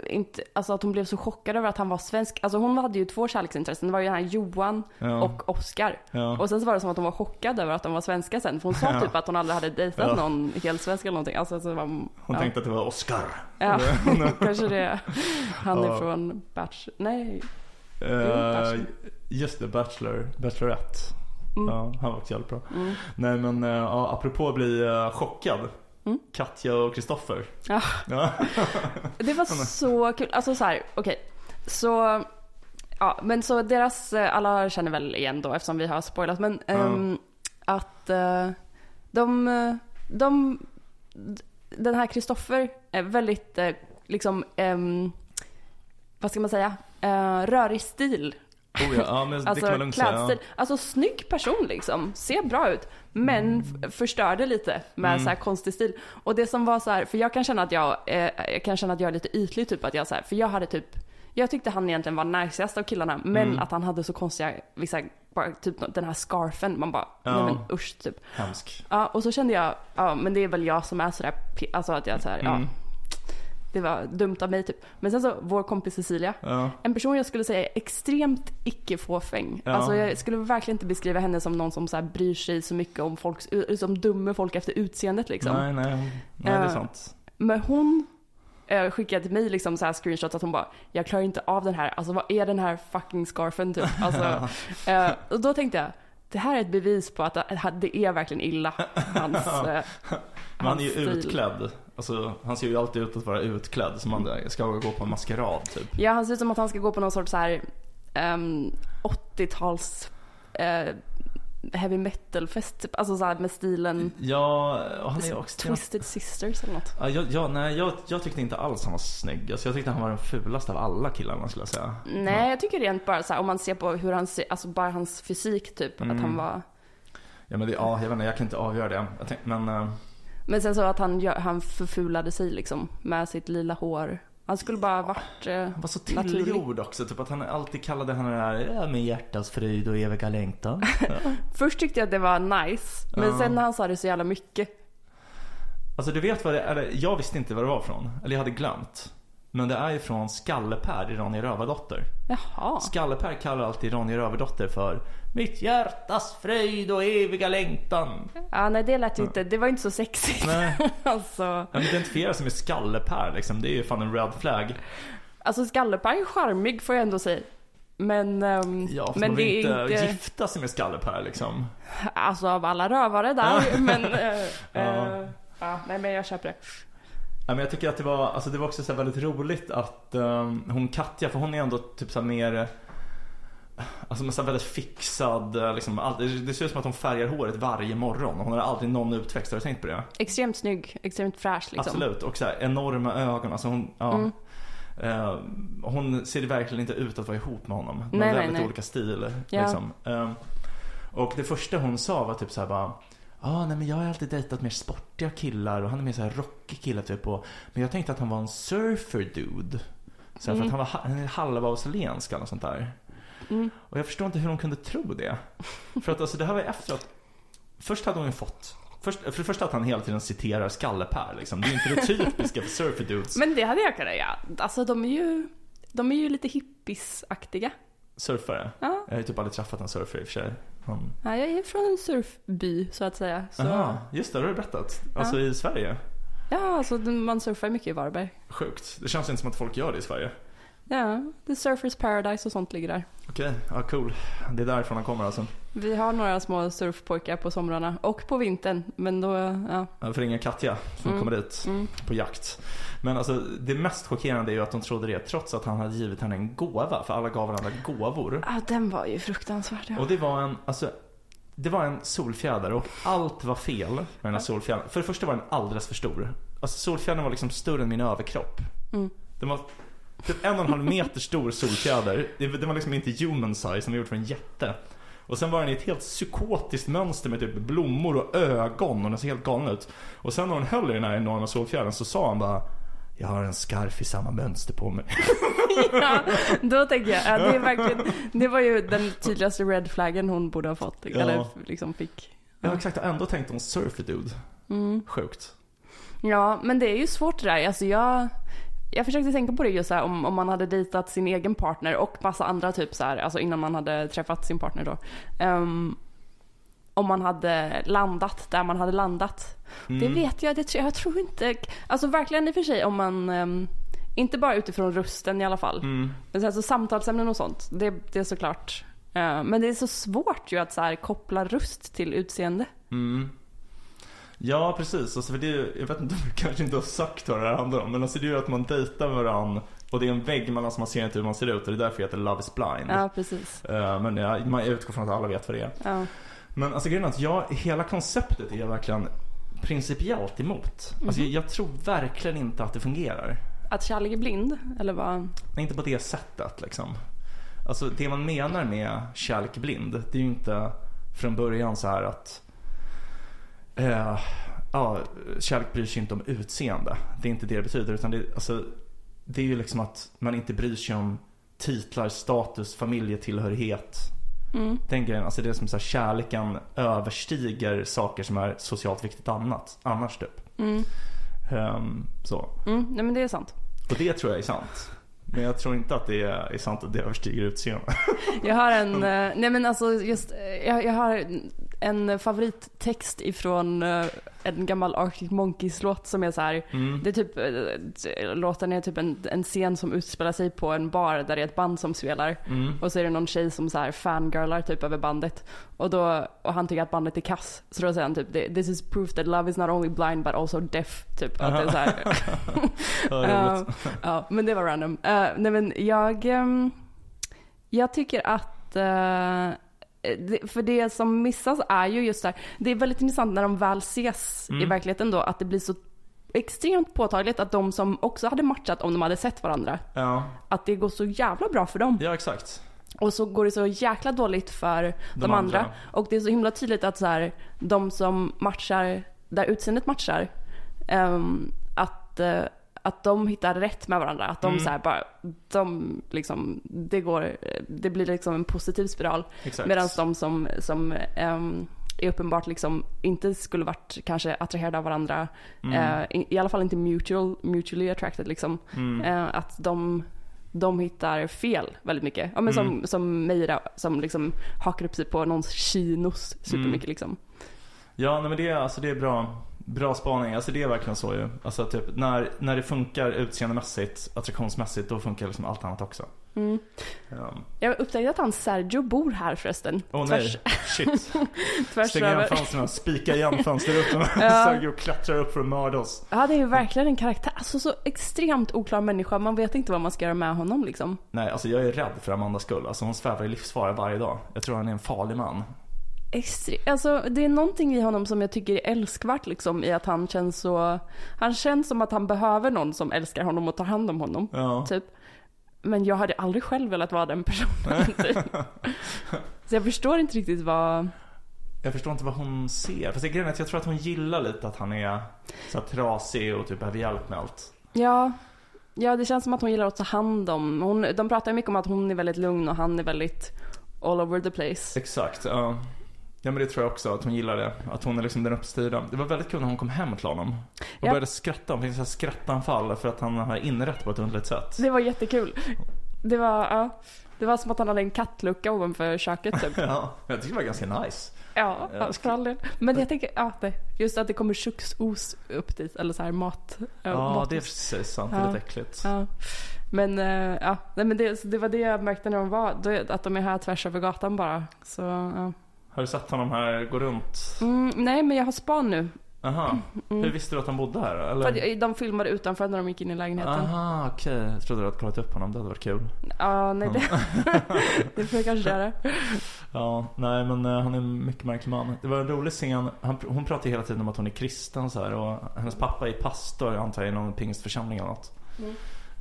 [SPEAKER 1] inte, alltså att hon blev så chockad över att han var svensk. Alltså hon hade ju två kärleksintressen. Det var ju den här Johan
[SPEAKER 3] ja,
[SPEAKER 1] och Oscar.
[SPEAKER 3] ja.
[SPEAKER 1] Och sen så var det som att hon var chockad över att de var svenska sen. För hon sa
[SPEAKER 3] Ja.
[SPEAKER 1] typ att hon aldrig hade dejtat någon helt svensk eller någonting. Alltså, så var,
[SPEAKER 3] Hon tänkte att det var Oscar.
[SPEAKER 1] Ja, [laughs] kanske det. Han är från. Nej.
[SPEAKER 3] Eh,
[SPEAKER 1] Bachelor.
[SPEAKER 3] just det, Bachelor, Bachelorette.
[SPEAKER 1] Mm.
[SPEAKER 3] Ja, han var också jävligt bra.
[SPEAKER 1] Mm.
[SPEAKER 3] Nej men uh, apropå att bli eh, chockad.
[SPEAKER 1] Mm.
[SPEAKER 3] Katja och Kristoffer.
[SPEAKER 1] Ja.
[SPEAKER 3] Ja. [laughs]
[SPEAKER 1] Det var så kul. Alltså så här, okej. Så... Ja, men så deras... eh, Alla känner väl igen då eftersom vi har spoilat. Men ehm, att eh, de... eh, De... Den här Kristoffer är väldigt eh, liksom... ehm, vad ska man säga? Uh, rörig stil.
[SPEAKER 3] Oh, ja. ja, men det
[SPEAKER 1] Alltså
[SPEAKER 3] kan man
[SPEAKER 1] klädstil. Alltså snygg person liksom. Ser bra ut. Men f- förstörde lite med
[SPEAKER 3] Mm.
[SPEAKER 1] så här konstig stil. Och det som var så här, för jag kan känna att jag, eh, jag kan känna att jag är lite ytlig typ att jag så här, för jag hade typ jag tyckte han egentligen var najsigast av killarna, men
[SPEAKER 3] Mm.
[SPEAKER 1] att han hade så konstiga, vissa, bara typ den här scarfen, man bara,
[SPEAKER 3] Ja.
[SPEAKER 1] nej men usch typ.
[SPEAKER 3] Hemsk.
[SPEAKER 1] Ja, och så kände jag, ja men det är väl jag som är sådär, alltså att jag så här, ja. Det var dumt av mig typ. Men sen så, vår kompis Cecilia,
[SPEAKER 3] Ja.
[SPEAKER 1] en person jag skulle säga är extremt icke-fåfäng.
[SPEAKER 3] Ja.
[SPEAKER 1] Alltså jag skulle verkligen inte beskriva henne som någon som så här bryr sig så mycket om folks, som dömer folk efter utseendet liksom.
[SPEAKER 3] Nej, nej, nej, det är
[SPEAKER 1] Eh,
[SPEAKER 3] sant.
[SPEAKER 1] Men hon eh, skickade till mig liksom så här screenshots att hon bara, jag klarar inte av den här, alltså vad är den här fucking scarfen typ? [laughs] Alltså, eh, och då tänkte jag, det här är ett bevis på att det- är verkligen illa, hans, [laughs]
[SPEAKER 3] Men han är ju
[SPEAKER 1] stil.
[SPEAKER 3] utklädd. Alltså, han ser ju alltid ut att vara utklädd. Som han ska gå på en maskerad typ.
[SPEAKER 1] Ja, han ser ut som att han ska gå på någon sorts så här ehm, 80-tals eh, heavy metal-fest, typ. alltså så här med stilen
[SPEAKER 3] Ja, och han är också...
[SPEAKER 1] Twisted Sisters eller något.
[SPEAKER 3] Ja, ja, nej, jag, jag tyckte inte alls han var snygg. Alltså, jag tyckte han var den fulaste av alla killarna skulle jag säga.
[SPEAKER 1] Nej, jag tycker rent bara så om man ser på hur han ser, alltså bara hans fysik typ, att
[SPEAKER 3] Mm.
[SPEAKER 1] han var
[SPEAKER 3] Ja, men det, ja, jag vet inte, jag kan inte avgöra det. Jag tänk, men... eh,
[SPEAKER 1] Men sen så att han, han förfulade sig liksom med sitt lila hår. Han skulle bara varit... Eh,
[SPEAKER 3] Han var så tillgjord också, typ att han alltid kallade henne där ja, med hjärtats fröjd och eviga längtan. [laughs] Ja.
[SPEAKER 1] först tyckte jag att det var nice, men
[SPEAKER 3] Ja.
[SPEAKER 1] sen när han sa det så jävla mycket.
[SPEAKER 3] Alltså du vet vad det är, jag visste inte vad det var från, eller jag hade glömt. Men det är ju från Skallepär i Ronja Rövardotter.
[SPEAKER 1] Jaha.
[SPEAKER 3] Skallepär kallar alltid Ronja Rövardotter för Mitt hjärtas fröjd och eviga längtan.
[SPEAKER 1] Ja, nej det lät ju inte, det var inte så sexigt.
[SPEAKER 3] Nej, [laughs]
[SPEAKER 1] alltså,
[SPEAKER 3] han identifierar sig med Skallepär liksom. Det är ju fan en red flag.
[SPEAKER 1] alltså Skallepaj är charmig får jag ändå säga. Men, ehm,
[SPEAKER 3] Ja,
[SPEAKER 1] men
[SPEAKER 3] man
[SPEAKER 1] det
[SPEAKER 3] vill
[SPEAKER 1] är
[SPEAKER 3] inte
[SPEAKER 1] inte,
[SPEAKER 3] gifta sig med Skallepär liksom.
[SPEAKER 1] alltså av alla rövare där, men... [laughs]
[SPEAKER 3] Ja.
[SPEAKER 1] eh, ja, nej men jag köper det.
[SPEAKER 3] Ja, men jag tycker att det var, alltså det var också så väldigt roligt att ehm, hon Katja, för hon är ändå typ så mer Alltså men så väldigt fixad, eh, liksom, all, det ser ut som att hon färgar håret varje morgon. Hon har aldrig någon utväxt, har du tänkt på det?
[SPEAKER 1] Extremt snygg, extremt fräsch liksom.
[SPEAKER 3] Absolut, och så här enorma ögon. Alltså hon, ja,
[SPEAKER 1] Mm.
[SPEAKER 3] eh, hon ser verkligen inte ut att vara ihop med honom. De har
[SPEAKER 1] nej,
[SPEAKER 3] väldigt
[SPEAKER 1] nej.
[SPEAKER 3] olika stil.
[SPEAKER 1] Ja.
[SPEAKER 3] Liksom. Eh, och det första hon sa var typ så här bara ah, nej men jag har alltid dejtat mer sportiga killar och han är mer så här rockig kille typ. Och, men jag tänkte att han var en surfer dude. Så här, För att han var ha- han är halvaustraliensk eller något sånt där.
[SPEAKER 1] Mm.
[SPEAKER 3] Och jag förstår inte hur hon kunde tro det. För att alltså det här var ju efter att, först hade hon ju fått, först, för det första att han hela tiden citerar Skalle-Per liksom. Det är ju inte det typiska för surfer dudes.
[SPEAKER 1] Men det hade jag kunnat göra. Alltså de är ju, de är ju lite hippisaktiga.
[SPEAKER 3] Surfare.
[SPEAKER 1] Ja.
[SPEAKER 3] Jag har ju typ aldrig träffat en surfer i och för sig. Han...
[SPEAKER 1] Ja, jag är från en surfby så att säga. Så,
[SPEAKER 3] Aha, just det, det har du berättat. Alltså i Sverige.
[SPEAKER 1] ja, alltså man surfar mycket i Varberg.
[SPEAKER 3] Sjukt. Det känns inte som att folk gör det i Sverige.
[SPEAKER 1] Ja, The Surfers Paradise och sånt ligger där.
[SPEAKER 3] Okej, ja cool. Det är därifrån han kommer alltså.
[SPEAKER 1] Vi har några små surfpojkar på somrarna och på vintern. Men då, ja.
[SPEAKER 3] Jag får ringa Katja som
[SPEAKER 1] Mm.
[SPEAKER 3] kommer dit
[SPEAKER 1] Mm.
[SPEAKER 3] på jakt. Men alltså det mest chockerande är ju att de trodde det trots att han hade givit henne en gåva. För alla gav varandra gåvor.
[SPEAKER 1] Ah, den var ju fruktansvärd. Ja.
[SPEAKER 3] Och det var en, alltså det var en solfjäder och allt var fel med den här solfjädern. För det första var den alldeles för stor. Alltså solfjädern var liksom större än min överkropp.
[SPEAKER 1] Mm.
[SPEAKER 3] Den var typ en och en halv meter stor solfjäder. Det, var liksom inte human size, den var gjord för en jätte. Och sen var den i ett helt psykotiskt mönster med typ blommor och ögon och den såg helt galen ut. Och sen när hon höll i den här enorma solfjädern så sa han bara Jag har en scarf i samma mönster på mig. [laughs]
[SPEAKER 1] ja, då tänker jag, ja, det är verkligen, det var ju den tydligaste red flaggen hon borde ha fått.
[SPEAKER 3] Ja.
[SPEAKER 1] Eller liksom fick.
[SPEAKER 3] Ja exakt, och ändå tänkte hon surfer dude.
[SPEAKER 1] Mm.
[SPEAKER 3] Sjukt.
[SPEAKER 1] Ja, men det är ju svårt det där. Alltså jag, jag försökte tänka på det just så här, om, om man hade dejtat sin egen partner och massa andra typ så här, alltså innan man hade träffat sin partner då. Ehm, om man hade landat där man hade landat. Det
[SPEAKER 3] Mm.
[SPEAKER 1] vet jag, det, jag tror inte, alltså verkligen i och för sig om man, ehm, inte bara utifrån rösten i alla fall.
[SPEAKER 3] Mm.
[SPEAKER 1] Men sen så samtalsämnen och sånt, det, det är såklart. eh, men det är så svårt ju att så här, koppla röst till utseende.
[SPEAKER 3] Mm. Ja precis, alltså för det är, jag vet inte, du [laughs] kanske inte har sagt vad det här handlar om Men alltså det är ju att man dejtar varandra Och det är en vägg mellan som man ser inte hur man ser ut och det är därför det heter Love is blind.
[SPEAKER 1] Ja, precis.
[SPEAKER 3] Eh, Men jag, man utgår från att alla vet vad det är.
[SPEAKER 1] Ja.
[SPEAKER 3] Men alltså grejen är att jag, hela konceptet är jag verkligen principiellt emot. Alltså jag, jag tror verkligen inte att det fungerar.
[SPEAKER 1] Att kärlek är blind, eller vad?
[SPEAKER 3] Nej, Inte på det sättet liksom. Alltså det man menar med kärlek blind Det är ju inte från början så här att eh, ja, Kärlek bryr sig inte om utseende Det är inte det det betyder utan det, alltså, det är ju liksom att man inte bryr sig om titlar, status, familjetillhörighet
[SPEAKER 1] Mm.
[SPEAKER 3] Den grejen, alltså det är som så här, kärleken överstiger saker som är socialt viktigt annat, annars typ
[SPEAKER 1] Mm.
[SPEAKER 3] Ehm, Så
[SPEAKER 1] Mm. Nej men det är sant.
[SPEAKER 3] Och det tror jag är sant Men jag tror inte att det är, är sant att det överstiger utseende
[SPEAKER 1] Jag har en, [laughs] eh, nej men alltså just, eh, jag, jag har en favorittext ifrån eh, en gammal Arctic Monkeys låt som är så här.
[SPEAKER 3] Mm.
[SPEAKER 1] Det är typ, eh, låten är typ en, en scen som utspelar sig på en bar där det är ett band som spelar.
[SPEAKER 3] Mm.
[SPEAKER 1] Och så är det någon tjej som så här fangirlar typ över bandet. Och, då, och han tycker att bandet är kass. Så då säger han typ This is proof that love is not only blind but also deaf. Typ. Att det är så här. [laughs]
[SPEAKER 3] Ja, roligt. [laughs]
[SPEAKER 1] Ja, men det var random. Eh, nej men jag, ehm, jag tycker att det, för det som missas är ju just där, det är väldigt intressant när de väl ses i
[SPEAKER 3] Mm.
[SPEAKER 1] verkligheten då, att det blir så extremt påtagligt att de som också hade matchat om de hade sett varandra,
[SPEAKER 3] ja.
[SPEAKER 1] att det går så jävla bra för dem.
[SPEAKER 3] ja, exakt.
[SPEAKER 1] Och så går det så jäkla dåligt för de,
[SPEAKER 3] De
[SPEAKER 1] andra.
[SPEAKER 3] andra.
[SPEAKER 1] Och det är så himla tydligt att så här, de som matchar, där utseendet matchar, ehm, att, eh, att de hittar rätt med varandra. Att de
[SPEAKER 3] Mm.
[SPEAKER 1] så här bara, de liksom, det går, det blir liksom en positiv spiral. Medan de som, som ehm, är uppenbart liksom inte skulle varit kanske attraherade av varandra,
[SPEAKER 3] Mm.
[SPEAKER 1] eh, i, i alla fall inte mutual, mutually attracted liksom.
[SPEAKER 3] Mm.
[SPEAKER 1] Eh, att de, de hittar fel väldigt mycket. Ja, men
[SPEAKER 3] Mm.
[SPEAKER 1] som, som Meira som liksom hakar upp sig på någons chinos supermycket
[SPEAKER 3] Mm.
[SPEAKER 1] liksom.
[SPEAKER 3] Ja, nej, men det är, alltså, det är bra, bra spaning. Alltså, det är verkligen så ju. Alltså, typ, när, när det funkar utseendemässigt, attraktionsmässigt, då funkar liksom allt annat också.
[SPEAKER 1] Mm.
[SPEAKER 3] Ja.
[SPEAKER 1] Jag upptäckte att han Sergio bor här förresten.
[SPEAKER 3] Åh
[SPEAKER 1] tvärs,
[SPEAKER 3] nej, shit. [laughs]
[SPEAKER 1] tvärs
[SPEAKER 3] Stäng igen fönstren, spika igen fönsterrutan. [laughs] [laughs]
[SPEAKER 1] Ja.
[SPEAKER 3] Sergio klättrar upp för att mörda oss.
[SPEAKER 1] Ja, det är ju verkligen en karaktär. Alltså så extremt oklar människa. Man vet inte vad man ska göra med honom liksom.
[SPEAKER 3] Nej, alltså jag är rädd för Amandas skull. Alltså hon svävar i livsfara varje dag. Jag tror han är en farlig man.
[SPEAKER 1] Extre- alltså, det är någonting i honom som jag tycker är älskvärt liksom i att han känns så... Han känns som att han behöver någon som älskar honom och tar hand om honom.
[SPEAKER 3] Ja.
[SPEAKER 1] Typ. Men jag hade aldrig själv velat vara den personen. [laughs] typ. Så jag förstår inte riktigt vad...
[SPEAKER 3] jag förstår inte vad hon ser. Fast grejen är att jag tror att hon gillar lite att han är så här trasig och typ behöver hjälp med allt.
[SPEAKER 1] Ja, ja, det känns som att hon gillar att ta hand om. Hon, de pratar mycket om att hon är väldigt lugn och han är väldigt all over the place.
[SPEAKER 3] Exakt, ja. Ja men det tror jag också, att hon gillar det. Att hon är liksom den uppstyrda. Det var väldigt kul när hon kom hem till honom. Och
[SPEAKER 1] Ja.
[SPEAKER 3] började skratta. Hon fick så skrattanfall för att han har inrett på ett underligt sätt.
[SPEAKER 1] Det var jättekul. Det var, ja, det var som att han hade en kattlucka ovanför köket typ. [laughs]
[SPEAKER 3] Ja, jag tycker det var ganska nice.
[SPEAKER 1] Ja,
[SPEAKER 3] Ja.
[SPEAKER 1] för all del. Men jag tänker, ja, just att det kommer köksos upp dit, eller så här mat.
[SPEAKER 3] Ja,
[SPEAKER 1] mat.
[SPEAKER 3] det är precis sant. Det är
[SPEAKER 1] Ja.
[SPEAKER 3] lite äckligt.
[SPEAKER 1] Ja. Men eh, ja, nej, men det, det var det jag märkte när de var, att de är här tvärs över gatan bara. Så, ja.
[SPEAKER 3] Har du sett honom här gå runt?
[SPEAKER 1] mm, nej, men jag har span nu.
[SPEAKER 3] Aha.
[SPEAKER 1] Mm.
[SPEAKER 3] Hur visste du att han bodde här?
[SPEAKER 1] För
[SPEAKER 3] Eller?
[SPEAKER 1] att de filmade utanför när de gick in i lägenheten.
[SPEAKER 3] Aha, okej. Jag trodde du hade kollat upp honom. Det hade varit kul.
[SPEAKER 1] Ja, nej det, [laughs] det får jag kanske göra. [laughs]
[SPEAKER 3] Ja, nej men eh, han är en mycket märklig man. Det var en rolig scen. Han, hon pratar hela tiden om att hon är kristen så här och hennes pappa är pastor, antar jag, i någon pingstförsamling eller något.
[SPEAKER 1] Mm.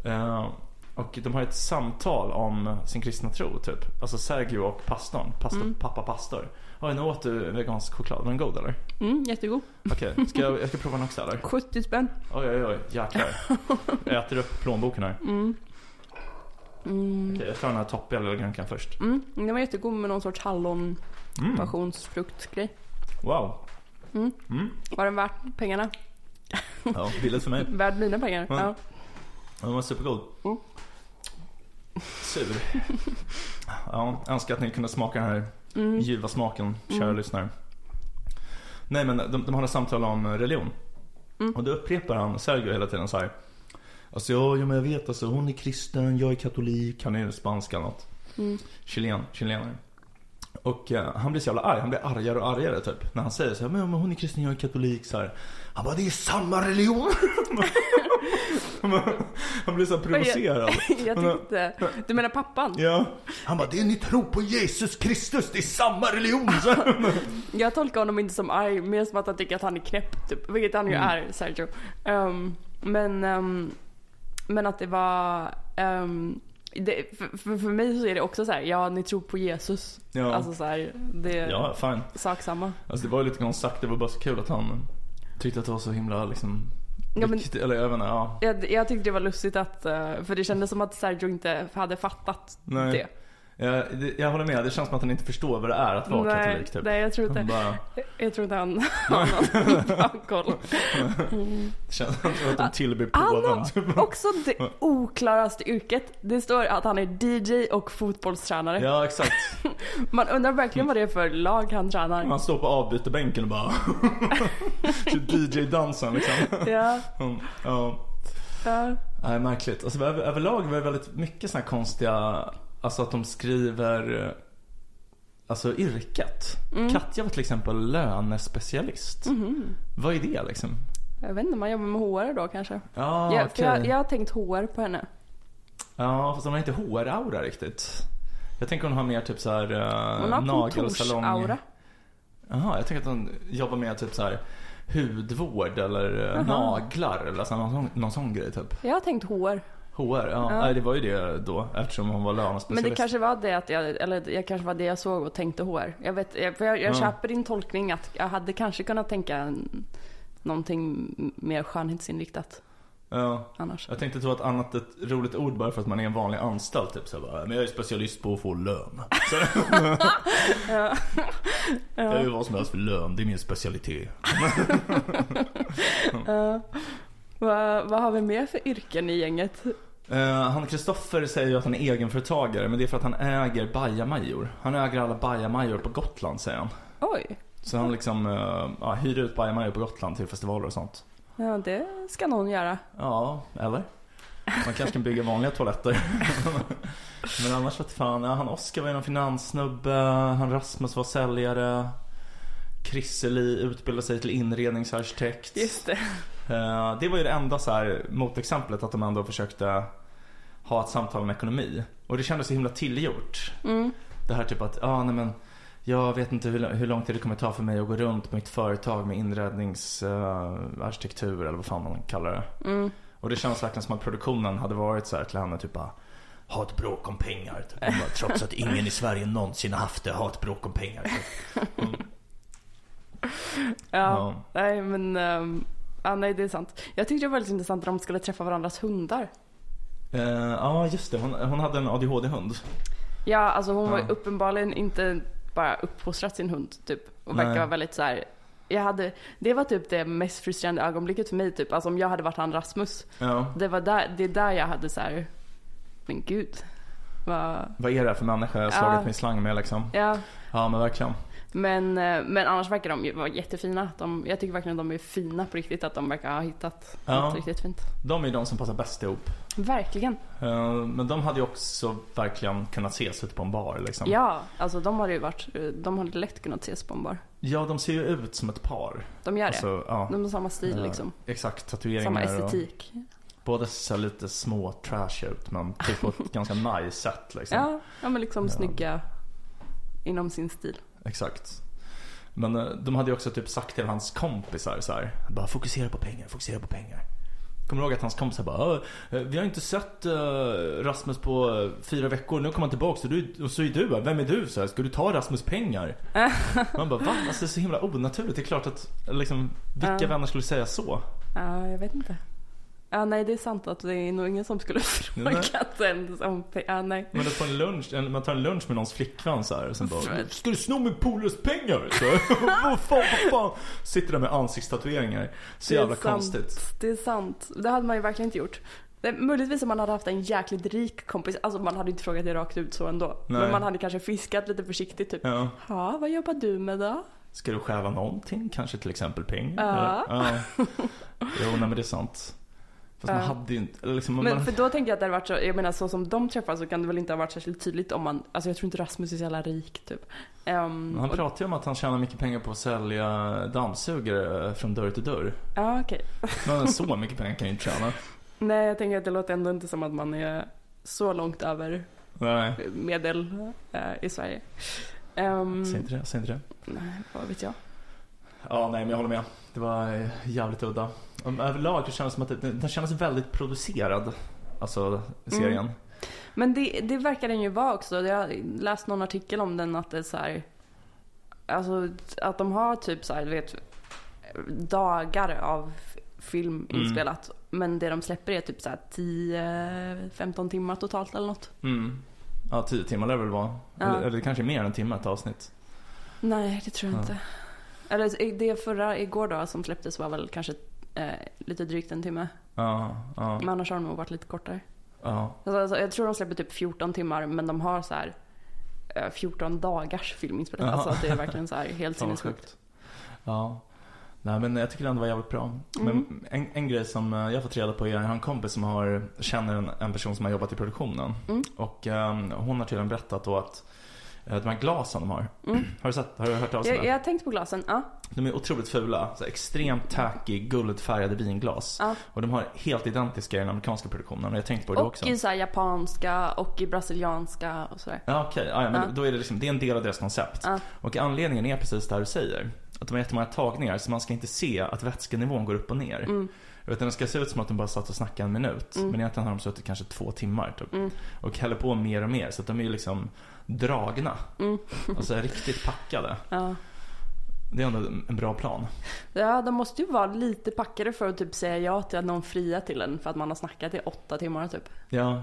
[SPEAKER 3] Eh, och de har ett samtal om sin kristna tro typ. Alltså Sergio och pastorn. Pastor,
[SPEAKER 1] Mm.
[SPEAKER 3] Pappa pastor. Oj, nu åt du vegansk choklad. Var den god eller?
[SPEAKER 1] Mm, jättegod.
[SPEAKER 3] Okej, ska jag, jag ska prova den också eller? [laughs]
[SPEAKER 1] 70 spänn.
[SPEAKER 3] Oj, oj, oj. Jäklar. Jag äter upp plånboken här.
[SPEAKER 1] Mm. Mm.
[SPEAKER 3] Okej, jag tar den här toppiga lilla grönkan först.
[SPEAKER 1] Mm, den var jättegod med någon sorts hallon
[SPEAKER 3] Mm.
[SPEAKER 1] passionsfruktgrej.
[SPEAKER 3] Wow.
[SPEAKER 1] Mm.
[SPEAKER 3] Mm.
[SPEAKER 1] Var den värt pengarna?
[SPEAKER 3] Ja, billigt för mig. [laughs]
[SPEAKER 1] Värd mina pengar?
[SPEAKER 3] Mm.
[SPEAKER 1] Ja.
[SPEAKER 3] Den var supergod.
[SPEAKER 1] Mm.
[SPEAKER 3] Sur. [laughs] Ja, önskar att ni kunde smaka den här
[SPEAKER 1] Mm.
[SPEAKER 3] ljuva smaken, kära
[SPEAKER 1] Mm.
[SPEAKER 3] lyssnare. Nej men de, de har ett samtal om religion.
[SPEAKER 1] Mm.
[SPEAKER 3] Och då upprepar han Sergio hela tiden så här. Alltså ja, ja men jag vet alltså, hon är kristen, jag är katolik, han är spansk eller något.
[SPEAKER 1] Mm.
[SPEAKER 3] Chilen, chilenare. Och eh, han blir så jävla arg, han blir argare och argare typ. När han säger så här, men, men hon är kristen, jag är katolik så här. Han bara, det är samma religion. [laughs] [laughs] han blir så provocerad. [laughs]
[SPEAKER 1] Jag tyckte... Du menar pappan?
[SPEAKER 3] Ja. Han bara, det ni tror på Jesus Kristus, det är samma religion. [laughs]
[SPEAKER 1] Jag tolkar honom inte som arg, mer som att han tycker att han är knäpp typ. Vilket han ju
[SPEAKER 3] Mm.
[SPEAKER 1] är, Sergio. Ehm, men, ehm, men att det var... ehm, det, för, för, för mig så är det också så här, ja ni tror på Jesus.
[SPEAKER 3] Ja.
[SPEAKER 1] Alltså så här, det är
[SPEAKER 3] ja, fine.
[SPEAKER 1] sak samma.
[SPEAKER 3] Alltså det var ju lite grann sagt, det var bara så kul att han tyckte att det var så himla liksom
[SPEAKER 1] Ja, men-
[SPEAKER 3] viktigt, eller jag inte, ja.
[SPEAKER 1] Jag, jag tyckte det var lustigt att, eh, för det kändes som att Sergio inte hade fattat
[SPEAKER 3] Nej.
[SPEAKER 1] det.
[SPEAKER 3] Jag, håller med, det känns som att han inte förstår vad det är att vara
[SPEAKER 1] nej,
[SPEAKER 3] katolik typ.
[SPEAKER 1] nej, jag tror
[SPEAKER 3] Han
[SPEAKER 1] inte,
[SPEAKER 3] bara, [laughs]
[SPEAKER 1] jag tror inte han [laughs] har koll.
[SPEAKER 3] det känns som att de tillber
[SPEAKER 1] Han
[SPEAKER 3] påven
[SPEAKER 1] har
[SPEAKER 3] typ.
[SPEAKER 1] också det oklaraste yrket. Det står att han är DJ och fotbollstränare.
[SPEAKER 3] Ja exakt. [laughs]
[SPEAKER 1] Man undrar verkligen vad det är för lag han tränar.
[SPEAKER 3] Han står på avbytarbänken och bara DJ-dansen liksom.
[SPEAKER 1] Ja,
[SPEAKER 3] Mm, Ja,
[SPEAKER 1] ja.
[SPEAKER 3] nej märkligt. Alltså över, överlag var det väldigt mycket här konstiga, alltså att de skriver eh, Alltså yrket.
[SPEAKER 1] Mm.
[SPEAKER 3] Katja var till exempel lönespecialist.
[SPEAKER 1] Mhm.
[SPEAKER 3] Vad är det liksom?
[SPEAKER 1] Jag vet inte, man jobbar med HR då kanske.
[SPEAKER 3] Ja,
[SPEAKER 1] ja, för jag, jag har tänkt HR på henne.
[SPEAKER 3] Ja, fast hon har inte HR-aura riktigt. Jag tänker hon har mer typ så här uh,
[SPEAKER 1] har
[SPEAKER 3] nagelsalong.
[SPEAKER 1] kontorsaura.
[SPEAKER 3] Jaha, jag tänker att hon jobbar med typ så här hudvård eller eh,
[SPEAKER 1] Aha.
[SPEAKER 3] naglar eller så, någon, någon sån grej typ.
[SPEAKER 1] Jag har tänkt HR.
[SPEAKER 3] HR, ja.
[SPEAKER 1] Ja.
[SPEAKER 3] Nej, det var ju det då eftersom hon var lönespecialist.
[SPEAKER 1] Men det kanske var det att jag, eller jag kanske var det jag såg och tänkte HR. Jag vet, jag, för jag, jag
[SPEAKER 3] Ja.
[SPEAKER 1] köper din tolkning att jag hade kanske kunnat tänka någonting mer skönhetsinriktat
[SPEAKER 3] Ja.
[SPEAKER 1] annars.
[SPEAKER 3] Jag tänkte ta ett annat ett roligt ord bara för att man är en vanlig anställd typ så bara, Men jag är specialist på att få lön. Så, [laughs]
[SPEAKER 1] Ja.
[SPEAKER 3] Jag gör vad som helst för lön, det är min specialitet. [laughs]
[SPEAKER 1] Ja. Vad, vad har vi mer för yrken i gänget?
[SPEAKER 3] Uh, han Kristoffer säger ju att han är egenföretagare men det är för att han äger bajamajor. Han äger alla bajamajor på Gotland säger han.
[SPEAKER 1] Oj,
[SPEAKER 3] Så han liksom uh, ja, hyr ut bajamajor på Gotland till festivaler och sånt.
[SPEAKER 1] ja det ska någon göra.
[SPEAKER 3] Ja, eller? Man kanske kan bygga vanliga toaletter. [laughs] men annars vet fan, ja, han Oskar var ju någon finanssnubbe, han Rasmus var säljare. Chrisseli utbildade sig till inredningsarkitekt.
[SPEAKER 1] Just det.
[SPEAKER 3] Eh, det var ju det enda så här motexemplet att de ändå försökte ha ett samtal om ekonomi. Och det kändes så himla tillgjort.
[SPEAKER 1] Mm.
[SPEAKER 3] Det här typ att, ja ah, nej men jag vet inte hur, hur lång tid det kommer ta för mig att gå runt på mitt företag med inredningsarkitektur eller vad fan man kallar det.
[SPEAKER 1] Mm.
[SPEAKER 3] Och det känns verkligen som att produktionen hade varit så här till henne typ bara ha ett bråk om pengar. Typ. Bara, Trots att ingen i Sverige någonsin har haft det, ha ett bråk om pengar. Typ. [laughs] Mm.
[SPEAKER 1] Ja, nej men, um, ja, nej det är sant. Jag tyckte det var väldigt intressant när de skulle träffa varandras hundar.
[SPEAKER 3] Eh, Ja, just det. Hon, hon hade en ADHD-hund.
[SPEAKER 1] Ja, alltså hon var
[SPEAKER 3] Ja.
[SPEAKER 1] uppenbarligen inte bara uppfostrat sin hund typ. Och verkar vara väldigt så här. Jag hade, det var typ det mest frustrerande ögonblicket för mig typ. Alltså om jag hade varit han Rasmus.
[SPEAKER 3] Ja.
[SPEAKER 1] Det var där, det är där jag hade så här. men gud. Vad,
[SPEAKER 3] Vad är det här för människa jag har slagit
[SPEAKER 1] Ja.
[SPEAKER 3] mig i slang med liksom?
[SPEAKER 1] ja.
[SPEAKER 3] Ja, men verkligen.
[SPEAKER 1] Men, eh, men annars verkar de ju vara jättefina. De, jag tycker verkligen att de är fina på riktigt. Att de verkar ha hittat
[SPEAKER 3] Ja.
[SPEAKER 1] något riktigt fint.
[SPEAKER 3] De är de som passar bäst ihop.
[SPEAKER 1] Verkligen.
[SPEAKER 3] Eh, Men de hade ju också verkligen kunnat ses ute på en bar liksom.
[SPEAKER 1] Ja, alltså de hade ju varit, de hade lätt kunnat ses på en bar.
[SPEAKER 3] Ja, de ser ju ut som ett par.
[SPEAKER 1] De gör det.
[SPEAKER 3] Alltså, ja.
[SPEAKER 1] De har samma stil liksom.
[SPEAKER 3] Exakt, tatueringar
[SPEAKER 1] Samma
[SPEAKER 3] och
[SPEAKER 1] estetik.
[SPEAKER 3] båda ser lite små trash ut men typ på ett [laughs] ganska nice sätt liksom.
[SPEAKER 1] Ja, ja men liksom
[SPEAKER 3] Ja.
[SPEAKER 1] snygga inom sin stil.
[SPEAKER 3] Exakt. Men eh, de hade ju också typ sagt till hans kompisar så här, bara fokusera på pengar, fokusera på pengar. Kommer du ihåg att hans kompisar bara, "Ja, eh, vi har inte sett eh, Rasmus på fyra veckor, nu kommer han tillbaks och, du, och så är du vem är du? Så här, Ska du ta Rasmus pengar? [laughs] Man bara, va? Alltså det är så himla onaturligt. Det är klart att, liksom, vilka
[SPEAKER 1] Ja.
[SPEAKER 3] vänner skulle säga så?
[SPEAKER 1] Ja, jag vet inte. Ja, nej det är sant att det är nog ingen som skulle [laughs] frågat en som, ja nej.
[SPEAKER 3] Men att få en lunch, en, man tar en lunch med någons flickvän så här, och sen bara Ska du sno min polares pengar? Så, [laughs] vad fan, vad fan? Sitter där med ansiktstatueringar. Så jävla
[SPEAKER 1] sant.
[SPEAKER 3] konstigt.
[SPEAKER 1] Det är sant. Det hade man ju verkligen inte gjort. Det, möjligtvis om man hade haft en jäkligt rik kompis, alltså man hade inte frågat det rakt ut så ändå.
[SPEAKER 3] Nej.
[SPEAKER 1] Men man hade kanske fiskat lite försiktigt typ.
[SPEAKER 3] Ja.
[SPEAKER 1] Ja, vad jobbar du med då?
[SPEAKER 3] Ska du stjäla någonting? Kanske till exempel pengar?
[SPEAKER 1] Ja.
[SPEAKER 3] Eller? ja. Jo, nej men det är sant. Fast man hade ju inte, eller liksom,
[SPEAKER 1] Men
[SPEAKER 3] man,
[SPEAKER 1] för då tänker jag att det hade varit så, jag menar så som de träffas så kan det väl inte ha varit särskilt tydligt om man, alltså jag tror inte Rasmus är så jävla rik typ. Um,
[SPEAKER 3] han
[SPEAKER 1] och,
[SPEAKER 3] pratar ju om att han tjänar mycket pengar på att sälja dammsugare från dörr till dörr.
[SPEAKER 1] ja okej. [laughs]
[SPEAKER 3] Men så mycket pengar kan ju inte tjäna.
[SPEAKER 1] Nej jag tänker att det låter ändå inte som att man är så långt över
[SPEAKER 3] Nej,
[SPEAKER 1] medel eh, i Sverige. Um,
[SPEAKER 3] säg inte det, säg inte det.
[SPEAKER 1] nej, vad vet jag.
[SPEAKER 3] Ja, nej men jag håller med. Det var eh, jävligt udda. Överlag det kändes som att det, den kändes väldigt producerad. Alltså serien.
[SPEAKER 1] Mm. Men det, det verkar den ju vara också. Jag har läst någon artikel om den att det är så här, Alltså att de har typ så här, vet, dagar av film
[SPEAKER 3] Mm.
[SPEAKER 1] inspelat. Men det de släpper är typ så här 10-15 timmar totalt eller något.
[SPEAKER 3] Mm. Ja, tio timmar lär det väl vara.
[SPEAKER 1] Ja.
[SPEAKER 3] Eller, eller kanske mer än timme ett avsnitt.
[SPEAKER 1] Nej, det tror jag
[SPEAKER 3] Ja.
[SPEAKER 1] inte. Eller det förra igår då som släpptes var väl kanske eh, lite drygt en timme.
[SPEAKER 3] Ja, ja,
[SPEAKER 1] Men annars har de nog varit lite kortare.
[SPEAKER 3] ja.
[SPEAKER 1] Alltså, alltså, jag tror de släpper typ 14 timmar men de har så här eh, 14 dagars filminspelning.
[SPEAKER 3] Jaha.
[SPEAKER 1] Alltså att det är verkligen så här [laughs] helt sinnessjukt.
[SPEAKER 3] sjukt. Ja. Nej men jag tycker det ändå var jävligt bra. Men en, en grej som eh, jag har fått reda på är, jag har en kompis som har, känner en, en person som har jobbat i produktionen.
[SPEAKER 1] Mm.
[SPEAKER 3] Och ehm, hon har tydligen berättat då att eh, de här glasen de har.
[SPEAKER 1] Mm.
[SPEAKER 3] Har du sett, har du hört talas om
[SPEAKER 1] Jag,
[SPEAKER 3] det?
[SPEAKER 1] jag har tänkt på glasen, ja.
[SPEAKER 3] De är otroligt fula. Så extremt tacky, guldfärgade vinglas.
[SPEAKER 1] ja.
[SPEAKER 3] Och de har helt identiska i den amerikanska produktionen. Och jag tänkte på det
[SPEAKER 1] Och
[SPEAKER 3] också.
[SPEAKER 1] i så japanska och i brasilianska och sådär.
[SPEAKER 3] Ja okej, ja, ja, men
[SPEAKER 1] Ja.
[SPEAKER 3] då är det liksom, det är en del av deras koncept. Och anledningen är precis det här du säger. Att de har jättemånga tagningar så man ska inte se att vätskenivån går upp och ner.
[SPEAKER 1] Mm.
[SPEAKER 3] Utan det ska se ut som att de bara satt och snackade en minut.
[SPEAKER 1] Mm.
[SPEAKER 3] Men egentligen har de suttit kanske två timmar typ.
[SPEAKER 1] Mm.
[SPEAKER 3] Och häller på mer och mer så att de är ju liksom dragna.
[SPEAKER 1] Mm.
[SPEAKER 3] Alltså riktigt packade.
[SPEAKER 1] Ja.
[SPEAKER 3] Det är ändå en bra plan.
[SPEAKER 1] ja, de måste ju vara lite packade för att typ säga ja till att någon friar till en för att man har snackat i åtta timmar typ.
[SPEAKER 3] Ja.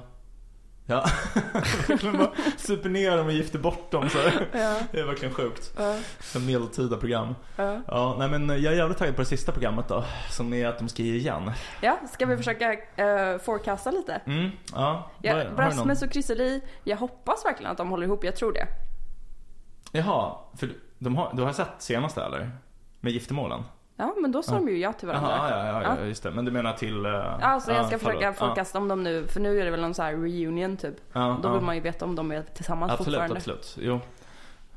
[SPEAKER 3] Ja. [laughs] verkligen bara super ner dem och gifter bort dem så.
[SPEAKER 1] Ja.
[SPEAKER 3] Det är verkligen sjukt.
[SPEAKER 1] Ja.
[SPEAKER 3] En medeltida program.
[SPEAKER 1] Ja.
[SPEAKER 3] Ja, nej men jag är jävligt taggad på det sista programmet då. Som är att de ska ge igen.
[SPEAKER 1] ja, ska vi försöka uh, forecasta lite?
[SPEAKER 3] Mm, ja.
[SPEAKER 1] Ja,
[SPEAKER 3] Har- har du någon?
[SPEAKER 1] Rasmus och Chrissie jag hoppas verkligen att de håller ihop, jag tror det.
[SPEAKER 3] Jaha, för de har, du har sett senaste eller? Med giftermålen?
[SPEAKER 1] Ja, men då sa
[SPEAKER 3] Ja.
[SPEAKER 1] de ju ja till varandra.
[SPEAKER 3] Jaha, ja, ja, ja,
[SPEAKER 1] Ja.
[SPEAKER 3] just det. Men du menar till... Uh,
[SPEAKER 1] Alltså jag ska försöka
[SPEAKER 3] förlåt.
[SPEAKER 1] forecasta om dem nu, för nu är det väl någon så här reunion typ.
[SPEAKER 3] Ja,
[SPEAKER 1] Då
[SPEAKER 3] ja.
[SPEAKER 1] vill man ju veta om de är tillsammans
[SPEAKER 3] Absolut,
[SPEAKER 1] fortfarande.
[SPEAKER 3] absolut. Jo.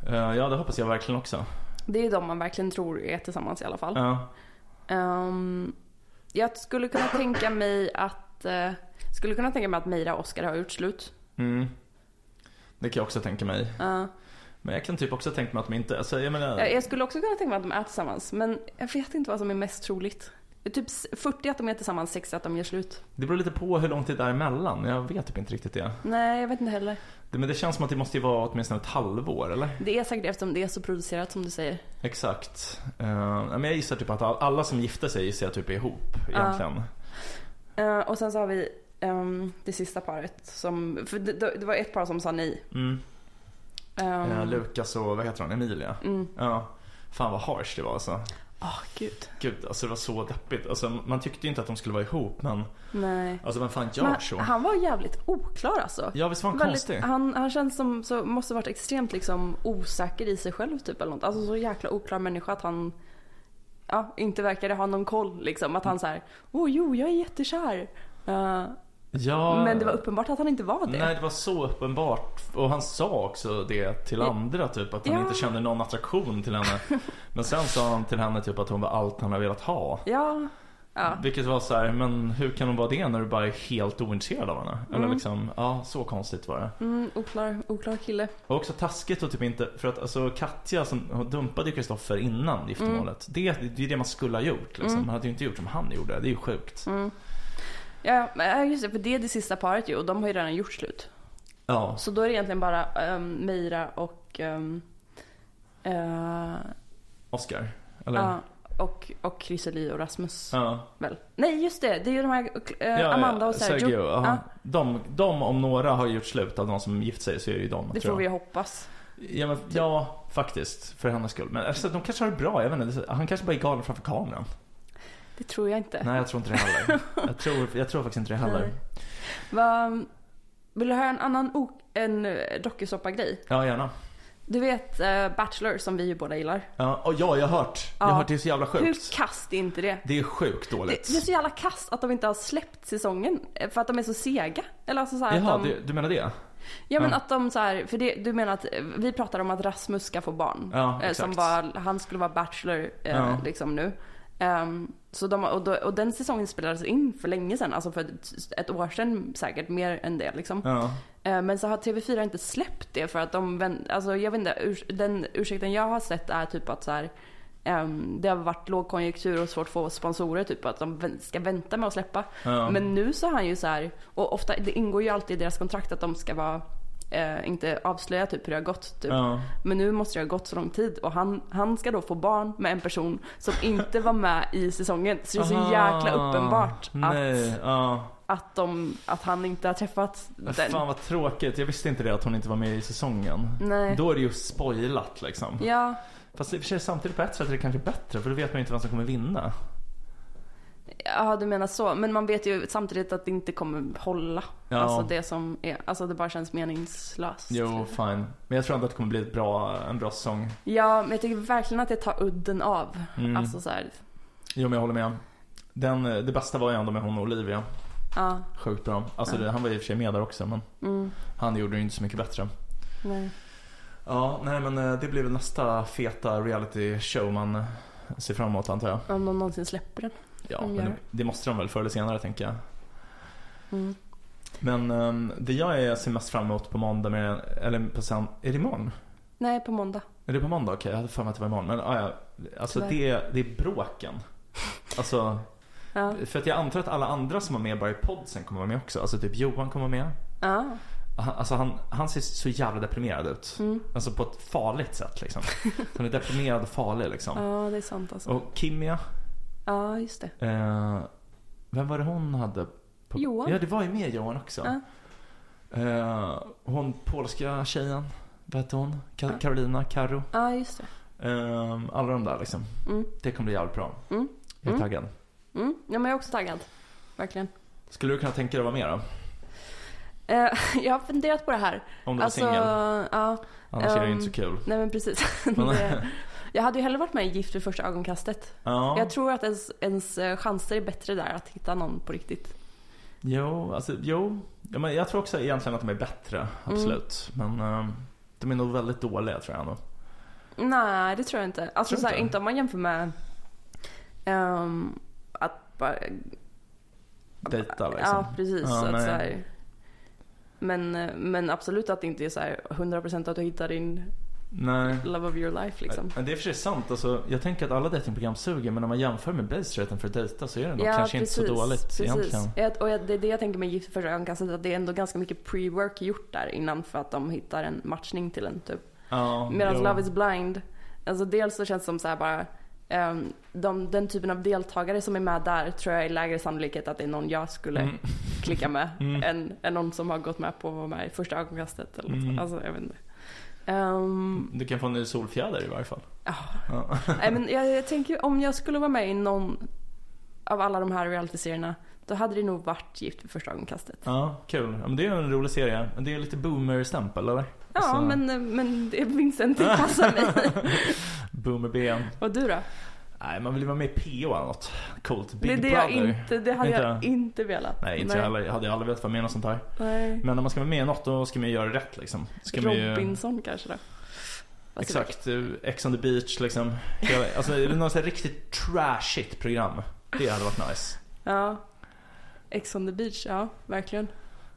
[SPEAKER 3] Eh, ja, det hoppas jag verkligen också.
[SPEAKER 1] Det är de man verkligen tror är tillsammans i alla fall.
[SPEAKER 3] Ja.
[SPEAKER 1] Ehm, jag skulle kunna tänka mig att eh, skulle kunna tänka mig att Meira och Oscar har gjort slut.
[SPEAKER 3] Mm. Det kan jag också tänka mig.
[SPEAKER 1] Uh,
[SPEAKER 3] Men jag kan typ också tänka mig att de inte... Alltså, jag menar...
[SPEAKER 1] jag, jag skulle också kunna tänka mig att de är tillsammans. Men jag vet inte vad som är mest troligt. Typ 40 att de är tillsammans, 60 att de gör slut.
[SPEAKER 3] Det beror lite på hur lång tid det är emellan. Jag vet typ inte riktigt det.
[SPEAKER 1] Nej, jag vet inte heller.
[SPEAKER 3] det men det känns som att det måste ju vara åtminstone ett halvår, eller?
[SPEAKER 1] Det är säkert eftersom det är så producerat som du säger.
[SPEAKER 3] Exakt. Uh, men jag gissar typ att all- alla som gifter sig gissar jag typ är ihop egentligen.
[SPEAKER 1] Eh, och sen så har vi ehm, det sista paret som, för det, det var ett par som sa nej.
[SPEAKER 3] Mm.
[SPEAKER 1] Um,
[SPEAKER 3] Eh, Lukas och vad heter hon? Emilia?
[SPEAKER 1] mm.
[SPEAKER 3] Ja. Fan vad harsh det var alltså.
[SPEAKER 1] Åh, gud.
[SPEAKER 3] Gud, alltså det var så deppigt. Alltså, man tyckte ju inte att de skulle vara ihop men
[SPEAKER 1] Nej.
[SPEAKER 3] alltså vem fan gör
[SPEAKER 1] Men
[SPEAKER 3] så?
[SPEAKER 1] han var jävligt oklar alltså.
[SPEAKER 3] Ja visst var han
[SPEAKER 1] Väldigt,
[SPEAKER 3] konstig?
[SPEAKER 1] han, han känns som, så måste varit extremt liksom osäker i sig själv typ eller något. Alltså så jäkla oklar människa att han ja, inte verkade ha någon koll liksom. Att han så här, åh jo jag är jättekär. Eh,
[SPEAKER 3] Ja.
[SPEAKER 1] Men det var uppenbart att han inte var det.
[SPEAKER 3] Nej det var så uppenbart. Och han sa också det till andra typ att han
[SPEAKER 1] Ja.
[SPEAKER 3] inte kände någon attraktion till henne. [laughs] Men sen sa han till henne typ att hon var allt han har velat ha.
[SPEAKER 1] Ja. Ja.
[SPEAKER 3] Vilket var så här, men hur kan hon vara det när du bara är helt ointresserad av henne? Eller
[SPEAKER 1] Mm.
[SPEAKER 3] liksom, ja så konstigt var det.
[SPEAKER 1] Mm, oklar, oklar kille.
[SPEAKER 3] Och också taskigt och typ inte, för att alltså Katja som dumpade Kristoffer innan giftermålet. Det, det är det man skulle ha gjort liksom.
[SPEAKER 1] Mm.
[SPEAKER 3] Man hade ju inte gjort som han gjorde, det är ju sjukt.
[SPEAKER 1] Mm. Ja, men, ja, just det, för det är det sista paret ju och de har ju redan gjort slut.
[SPEAKER 3] Ja,
[SPEAKER 1] Så då är det egentligen bara um, Meira och um, eh,
[SPEAKER 3] Oscar. Eller?
[SPEAKER 1] ja, och, och Chriseli och Rasmus
[SPEAKER 3] Ja.
[SPEAKER 1] väl? Nej just det, det är ju de här eh, Amanda och Sergio.
[SPEAKER 3] ja.
[SPEAKER 1] Ja,
[SPEAKER 3] De, de om några har gjort slut av de som gift sig så är det ju de.
[SPEAKER 1] det
[SPEAKER 3] tror
[SPEAKER 1] får vi hoppas.
[SPEAKER 3] Ja, men, ja, faktiskt. För hennes skull. Men alltså, de kanske har det bra, jag vet inte. Han kanske bara är galen framför kameran.
[SPEAKER 1] Det tror jag inte.
[SPEAKER 3] Nej, jag tror inte det heller. Jag tror, jag tror faktiskt inte det heller.
[SPEAKER 1] Va, vill du höra en annan en eh, dokusåpa-grej?
[SPEAKER 3] Ja, gärna.
[SPEAKER 1] Du vet eh, Bachelor som vi ju båda gillar.
[SPEAKER 3] Ja, och ja, jag har hört. Jag har
[SPEAKER 1] Ja.
[SPEAKER 3] hört det är så jävla
[SPEAKER 1] Hur
[SPEAKER 3] sjukt.
[SPEAKER 1] kast är inte det?
[SPEAKER 3] Det är sjukt
[SPEAKER 1] Det,
[SPEAKER 3] dåligt.
[SPEAKER 1] det är så jävla kast att de inte har släppt säsongen eh, för att de är så sega. Eller alltså så här
[SPEAKER 3] Jaha,
[SPEAKER 1] att de,
[SPEAKER 3] du, du menar det?
[SPEAKER 1] Ja men
[SPEAKER 3] ja.
[SPEAKER 1] att de så här, för det, du menar att vi pratar om att Rasmus ska få barn.
[SPEAKER 3] Ja,
[SPEAKER 1] Eh, som
[SPEAKER 3] exakt.
[SPEAKER 1] var, han skulle vara bachelor eh,
[SPEAKER 3] Ja.
[SPEAKER 1] liksom nu. Ehm, så de, och, då, och den säsongen spelades in för länge sedan, alltså för ett, ett år sedan säkert, mer än det liksom.
[SPEAKER 3] Ja.
[SPEAKER 1] Eh, Men så har TV4 inte släppt det för att de, alltså jag vet inte, urs, den ursäkten jag har sett är typ att så här, ehm, det har varit lågkonjunktur och svårt att få sponsorer typ att de ska vänta med att släppa.
[SPEAKER 3] Ja.
[SPEAKER 1] Men nu så är han ju så här, och ofta, det ingår ju alltid i deras kontrakt att de ska vara eh, inte avslöja typ hur det har gått typ.
[SPEAKER 3] Ja.
[SPEAKER 1] Men nu måste det ha gått så lång tid och han, han ska då få barn med en person som inte var med i säsongen. Så det är så
[SPEAKER 3] Aha.
[SPEAKER 1] jäkla uppenbart
[SPEAKER 3] Nej,
[SPEAKER 1] att,
[SPEAKER 3] ja.
[SPEAKER 1] att, de, att han inte har träffat
[SPEAKER 3] Men
[SPEAKER 1] den.
[SPEAKER 3] Fan vad tråkigt. Jag visste inte det att hon inte var med i säsongen.
[SPEAKER 1] Nej.
[SPEAKER 3] Då är det ju spoilat liksom.
[SPEAKER 1] Ja,
[SPEAKER 3] Fast i och för sig samtidigt på ett sätt är det kanske bättre för då vet man ju inte vem som kommer vinna.
[SPEAKER 1] Ja, du menar så. Men man vet ju samtidigt att det inte kommer hålla.
[SPEAKER 3] Ja.
[SPEAKER 1] Alltså det som är, alltså det bara känns meningslöst.
[SPEAKER 3] Jo, fine. Men jag tror ändå att det kommer bli ett bra, en bra säsong.
[SPEAKER 1] Ja, men jag tycker verkligen att det tar udden av.
[SPEAKER 3] Mm.
[SPEAKER 1] Alltså så här,
[SPEAKER 3] Jo, men jag håller med. Den, det bästa var ju ändå med hon och Olivia.
[SPEAKER 1] ja.
[SPEAKER 3] Sjukt bra. Alltså det, han var i och för sig med där också men
[SPEAKER 1] Mm,
[SPEAKER 3] han gjorde det ju inte så mycket bättre.
[SPEAKER 1] nej.
[SPEAKER 3] Ja, nej men eh, det blir väl nästa feta reality show man eh, ser fram emot antar jag.
[SPEAKER 1] Om de någonsin släpper den.
[SPEAKER 3] Ja,
[SPEAKER 1] De
[SPEAKER 3] men det, måste de väl förr eller senare tänker jag.
[SPEAKER 1] Mm.
[SPEAKER 3] Men ehm, det jag är, ser mest fram emot på måndag med, eller på sen, är det imorgon?
[SPEAKER 1] Nej, på måndag.
[SPEAKER 3] Är det på måndag? Okej, jag hade för mig att det var imorgon. Men ah, ja, alltså
[SPEAKER 1] Tyvärr.
[SPEAKER 3] det, det är bråken. [laughs] Alltså,
[SPEAKER 1] Ja.
[SPEAKER 3] för att jag antar att alla andra som var med bara i podden kommer vara med också. Alltså typ Johan kommer vara med.
[SPEAKER 1] Ja.
[SPEAKER 3] Han, alltså han, han ser så jävla deprimerad ut.
[SPEAKER 1] Mm.
[SPEAKER 3] Alltså på ett farligt sätt liksom. [laughs] Han är deprimerad och farlig liksom.
[SPEAKER 1] ja, det är sant alltså.
[SPEAKER 3] Och Kimia,
[SPEAKER 1] Ja, just det.
[SPEAKER 3] eh, vem var det hon hade? På,
[SPEAKER 1] Johan.
[SPEAKER 3] Ja, det var ju med Johan också.
[SPEAKER 1] Ja.
[SPEAKER 3] Eh, hon polska tjejen, vad hette hon? Ka-
[SPEAKER 1] Ja.
[SPEAKER 3] Carolina, Karo.
[SPEAKER 1] Ja, just det.
[SPEAKER 3] Eh, alla de där liksom.
[SPEAKER 1] Mm.
[SPEAKER 3] Det kommer bli jävligt bra.
[SPEAKER 1] Mm.
[SPEAKER 3] Jag är
[SPEAKER 1] Mm.
[SPEAKER 3] taggad.
[SPEAKER 1] Mm. Ja, men jag är också taggad. Verkligen.
[SPEAKER 3] Skulle du kunna tänka dig att vara med då?
[SPEAKER 1] Eh, [laughs] jag har funderat på det här.
[SPEAKER 3] Om du var
[SPEAKER 1] Alltså,
[SPEAKER 3] singel?
[SPEAKER 1] ja.
[SPEAKER 3] Annars är det ju
[SPEAKER 1] ehm,
[SPEAKER 3] inte så kul.
[SPEAKER 1] Nej men precis. [laughs] Det, jag hade ju hellre varit med i Gift vid första ögonkastet.
[SPEAKER 3] Ja.
[SPEAKER 1] Jag tror att ens, ens eh, chanser är bättre där att hitta någon på riktigt.
[SPEAKER 3] Jo, alltså jo. Ja, men jag tror också egentligen att de är bättre. Absolut. Men ehm, de är nog väldigt dåliga tror jag nog.
[SPEAKER 1] Nej, det tror jag inte. Alltså
[SPEAKER 3] Tror
[SPEAKER 1] så här,
[SPEAKER 3] inte?
[SPEAKER 1] inte om man jämför med ehm, att bara...
[SPEAKER 3] Dejta liksom.
[SPEAKER 1] Ja, precis.
[SPEAKER 3] Ja,
[SPEAKER 1] att så här, men, eh, men absolut att det inte är så här 100% att du hittar din
[SPEAKER 3] Nej.
[SPEAKER 1] love of your life liksom.
[SPEAKER 3] Men det är för sig sant. Alltså, jag tänker att alla datingprogram suger men om man jämför med base-raten för att dejta så är det nog kanske inte så dåligt egentligen.
[SPEAKER 1] Jag- Och jag- det är det jag tänker med Gift första ögonkastet, att det är ändå ganska mycket pre-work gjort där innan för att de hittar en matchning till en typ.
[SPEAKER 3] Ja,
[SPEAKER 1] Medan. Love is blind, alltså dels så känns det som så bara ehm, de, den typen av deltagare som är med där tror jag är lägre sannolikhet att det är någon jag skulle
[SPEAKER 3] Mm.
[SPEAKER 1] klicka med [laughs]
[SPEAKER 3] Mm.
[SPEAKER 1] än, än någon som har gått med på att vara med i första ögonkastet eller.
[SPEAKER 3] Mm.
[SPEAKER 1] Alltså jag vet inte. Ehm,
[SPEAKER 3] Du kan få en ny solfjäder i varje fall.
[SPEAKER 1] ja.
[SPEAKER 3] Ja.
[SPEAKER 1] Nej men jag, jag tänker om jag skulle vara med i någon av alla de här realityserierna då hade det nog varit Gift vid första ögonkastet.
[SPEAKER 3] ja, kul. Ja, men det är en rolig serie. Men det är lite boomer-stämpel eller?
[SPEAKER 1] Ja
[SPEAKER 3] Alltså,
[SPEAKER 1] men, men det Vincent det passar mig. [laughs]
[SPEAKER 3] Boomer-ben.
[SPEAKER 1] Och du då?
[SPEAKER 3] Nej, man vill ju vara med i PO eller något. Coolt. Big
[SPEAKER 1] det det
[SPEAKER 3] Brother.
[SPEAKER 1] jag inte, det hade jag
[SPEAKER 3] Inte?
[SPEAKER 1] inte velat.
[SPEAKER 3] Nej, inte jag heller. Jag hade aldrig velat vara med i något sånt här.
[SPEAKER 1] Nej.
[SPEAKER 3] Men om man ska vara med i något då ska man ju göra rätt liksom. Ska man ju...
[SPEAKER 1] Robinson kanske då? Vad
[SPEAKER 3] Exakt, Ex on the beach liksom. Alltså är det något riktigt trashigt program? Det hade varit nice.
[SPEAKER 1] Ja. Ex on the beach, ja verkligen.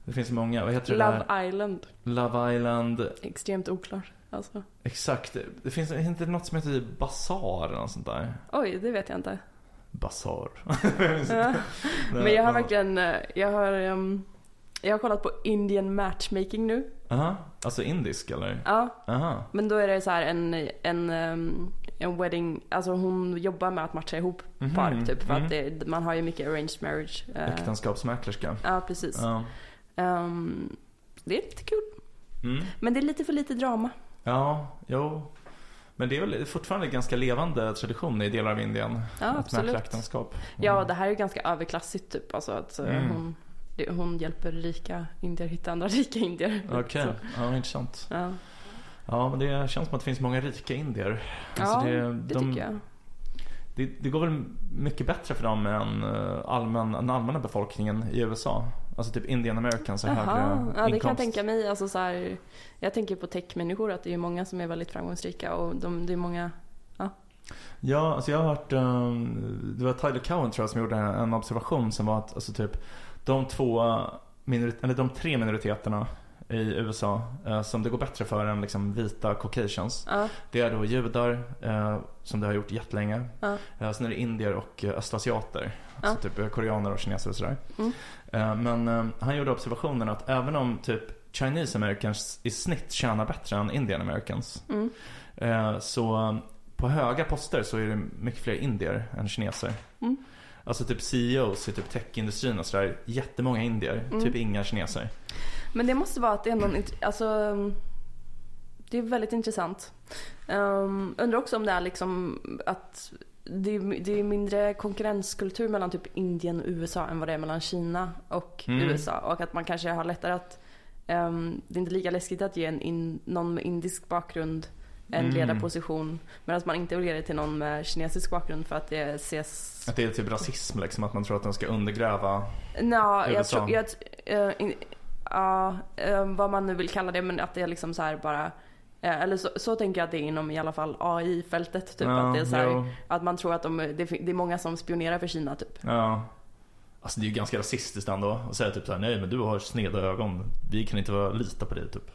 [SPEAKER 3] Det finns många, vad heter det där?
[SPEAKER 1] Love Island,
[SPEAKER 3] Love Island.
[SPEAKER 1] extremt oklart. Alltså.
[SPEAKER 3] Exakt. Det finns inte något som heter Bazaar eller något sånt där.
[SPEAKER 1] Oj, det vet jag inte.
[SPEAKER 3] Bazaar. [laughs]
[SPEAKER 1] Ja. Men jag har verkligen, eh, jag har, ehm, jag har kollat på Indian matchmaking nu.
[SPEAKER 3] Aha, alltså indisk eller?
[SPEAKER 1] Ja,
[SPEAKER 3] Aha.
[SPEAKER 1] men då är det så här en, en, ehm, en wedding, alltså hon jobbar med att matcha ihop
[SPEAKER 3] Mhm,
[SPEAKER 1] par typ. För
[SPEAKER 3] mhm.
[SPEAKER 1] att det, man har ju mycket arranged marriage. eh,
[SPEAKER 3] Äktenskapsmäklerska.
[SPEAKER 1] Ja, precis.
[SPEAKER 3] Ja.
[SPEAKER 1] Ehm, det är lite kul.
[SPEAKER 3] Mm.
[SPEAKER 1] Men det är lite för lite drama.
[SPEAKER 3] Ja, jo. Men det är väl fortfarande ganska levande tradition i delar av Indien.
[SPEAKER 1] Ja,
[SPEAKER 3] att
[SPEAKER 1] absolut.
[SPEAKER 3] äktenskap.
[SPEAKER 1] Ja, det här är ganska överklassigt typ. Alltså att eh,
[SPEAKER 3] Mm.
[SPEAKER 1] hon, det, hon hjälper rika indier hitta andra [laughs] rika indier.
[SPEAKER 3] Okej,
[SPEAKER 1] Så,
[SPEAKER 3] ja intressant.
[SPEAKER 1] Ja,
[SPEAKER 3] Ja, men det känns som att det finns många rika indier.
[SPEAKER 1] ja
[SPEAKER 3] Alltså
[SPEAKER 1] det,
[SPEAKER 3] de-
[SPEAKER 1] tycker jag.
[SPEAKER 3] Det, det går väl mycket bättre för dem än eh, allmän, den allmänna befolkningen i USA. Alltså typ Indian Americans har högre
[SPEAKER 1] ja det kan jag
[SPEAKER 3] inkomst.
[SPEAKER 1] tänka mig. Alltså, så här, jag tänker på tech-människor, att det är många som är väldigt framgångsrika och de, det är många
[SPEAKER 3] Ja, alltså jag har hört, um, det var Tyler Cowen tror jag som gjorde en observation som var att alltså typ de två minorit- eller de tre minoriteterna i USA eh, som det går bättre för än liksom vita caucasians.
[SPEAKER 1] Ja,
[SPEAKER 3] Det är då judar, eh, som det har gjort jättelänge.
[SPEAKER 1] ja,
[SPEAKER 3] Eh, sen är det indier och östasiater. Alltså typ koreaner och kineser och sådär.
[SPEAKER 1] Mm.
[SPEAKER 3] Men han gjorde observationen att även om typ Chinese Americans i snitt tjänar bättre än Indian Americans.
[SPEAKER 1] mm,
[SPEAKER 3] så på höga poster så är det mycket fler indier än kineser.
[SPEAKER 1] Mm.
[SPEAKER 3] Alltså typ CEOs i typ techindustrin och sådär. Jättemånga indier,
[SPEAKER 1] Mm.
[SPEAKER 3] typ inga kineser.
[SPEAKER 1] Men det måste vara att det är någon, alltså det är väldigt intressant. Um, undrar också om det är liksom att det är, det är mindre konkurrenskultur mellan typ Indien och USA än vad det är mellan Kina och
[SPEAKER 3] Mm.
[SPEAKER 1] USA. Och att man kanske har lättare att, ehm, det är inte lika läskigt att ge en in, någon med indisk bakgrund en
[SPEAKER 3] Mm.
[SPEAKER 1] ledarposition. Medan man inte vill ge det till någon med kinesisk bakgrund för att det ses
[SPEAKER 3] Att det är typ rasism liksom, att man tror att den ska undergräva.
[SPEAKER 1] Jag
[SPEAKER 3] USA.
[SPEAKER 1] tror, jag, eh, in, ja, eh, vad man nu vill kalla det, men att det är liksom så här bara eh, eller så, så tänker jag att det är inom i alla fall AI-fältet. Typ,
[SPEAKER 3] Ja,
[SPEAKER 1] att, det är så här, att man tror att de, det, det är många som spionerar för Kina typ.
[SPEAKER 3] Ja. Alltså det är ju ganska rasistiskt ändå att säga typ såhär, nej men du har sneda ögon. Vi kan inte vara, lita på dig typ.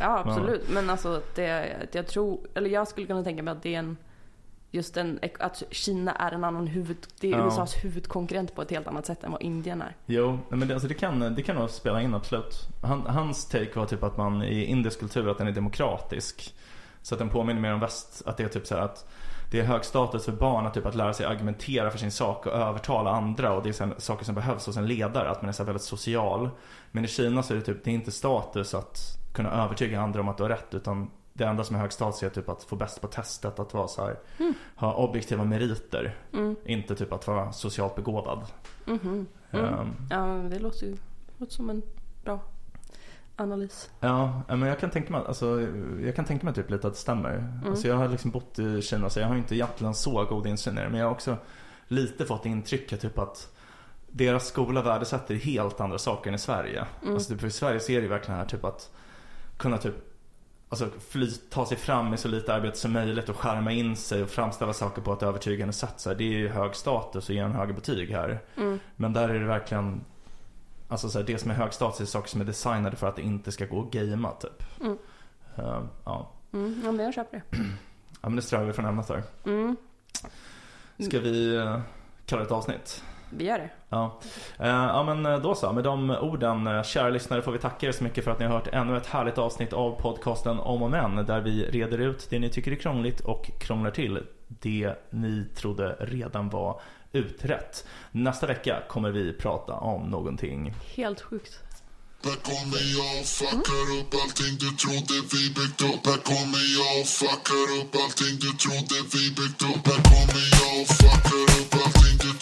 [SPEAKER 1] Ja absolut, men alltså det, jag tror, eller jag skulle kunna tänka mig att det är en Just en, att Kina är en annan huvud, det är
[SPEAKER 3] Ja.
[SPEAKER 1] USAs huvudkonkurrent på ett helt annat sätt än vad Indien är.
[SPEAKER 3] Jo, men det, alltså det, kan, det kan nog spela in absolut. Han, hans take var typ att man i indisk kultur, att den är demokratisk. Så att den påminner mer om väst, att det är typ så att det är hög status för barn att, typ att lära sig argumentera för sin sak och övertala andra och det är sen, saker som behövs hos en ledare, att man är så väldigt social. Men i Kina så är det typ, det är inte status att kunna övertyga andra om att du har rätt utan det enda som är hög status är typ att få bäst på testet, att vara så här, ha objektiva meriter.
[SPEAKER 1] Mm.
[SPEAKER 3] Inte typ att vara socialt begåvad.
[SPEAKER 1] Mhm. Mm.
[SPEAKER 3] Ehm,
[SPEAKER 1] Ja, det låter ju låter som en bra analys.
[SPEAKER 3] Ja, men jag kan tänka mig, alltså, jag kan tänka mig typ lite att det stämmer. Alltså jag har liksom bott i Kina så jag har inte egentligen så god insyn i det. Men jag har också lite fått intrycket typ att deras skola värdesätter helt andra saker än i Sverige. Alltså typ, för i Sverige så är det ju verkligen här typ att kunna typ Alltså fly, ta sig fram med så lite arbete som möjligt och skärma in sig och framställa saker på ett övertygande sätt. Så här, det är ju hög status och ge en högre betyg här.
[SPEAKER 1] Mm.
[SPEAKER 3] Men där är det verkligen Alltså så här, det som är hög status är saker som är designade för att det inte ska gå att gamea typ.
[SPEAKER 1] Mm.
[SPEAKER 3] Eh, ja.
[SPEAKER 1] Mm, ja, men jag köper det. [clears throat]
[SPEAKER 3] Ja men det strövar vi från ämnet där.
[SPEAKER 1] Mm,
[SPEAKER 3] Ska vi eh, kalla det ett avsnitt?
[SPEAKER 1] Vi gör det.
[SPEAKER 3] Ja. Eh, ja men eh, då så, med de orden eh, kära lyssnare får vi tacka er så mycket för att ni har hört ännu ett härligt avsnitt av podcasten Om och Men där vi reder ut det ni tycker är krångligt och krånglar till det ni trodde redan var utrett. Nästa vecka kommer vi prata om någonting
[SPEAKER 1] Helt sjukt.
[SPEAKER 2] Här kommer jag och fuckar upp allting du trodde vi byggt upp Här kommer jag och fuckar upp allting du trodde vi byggt upp Här kommer jag och fuckar upp allting du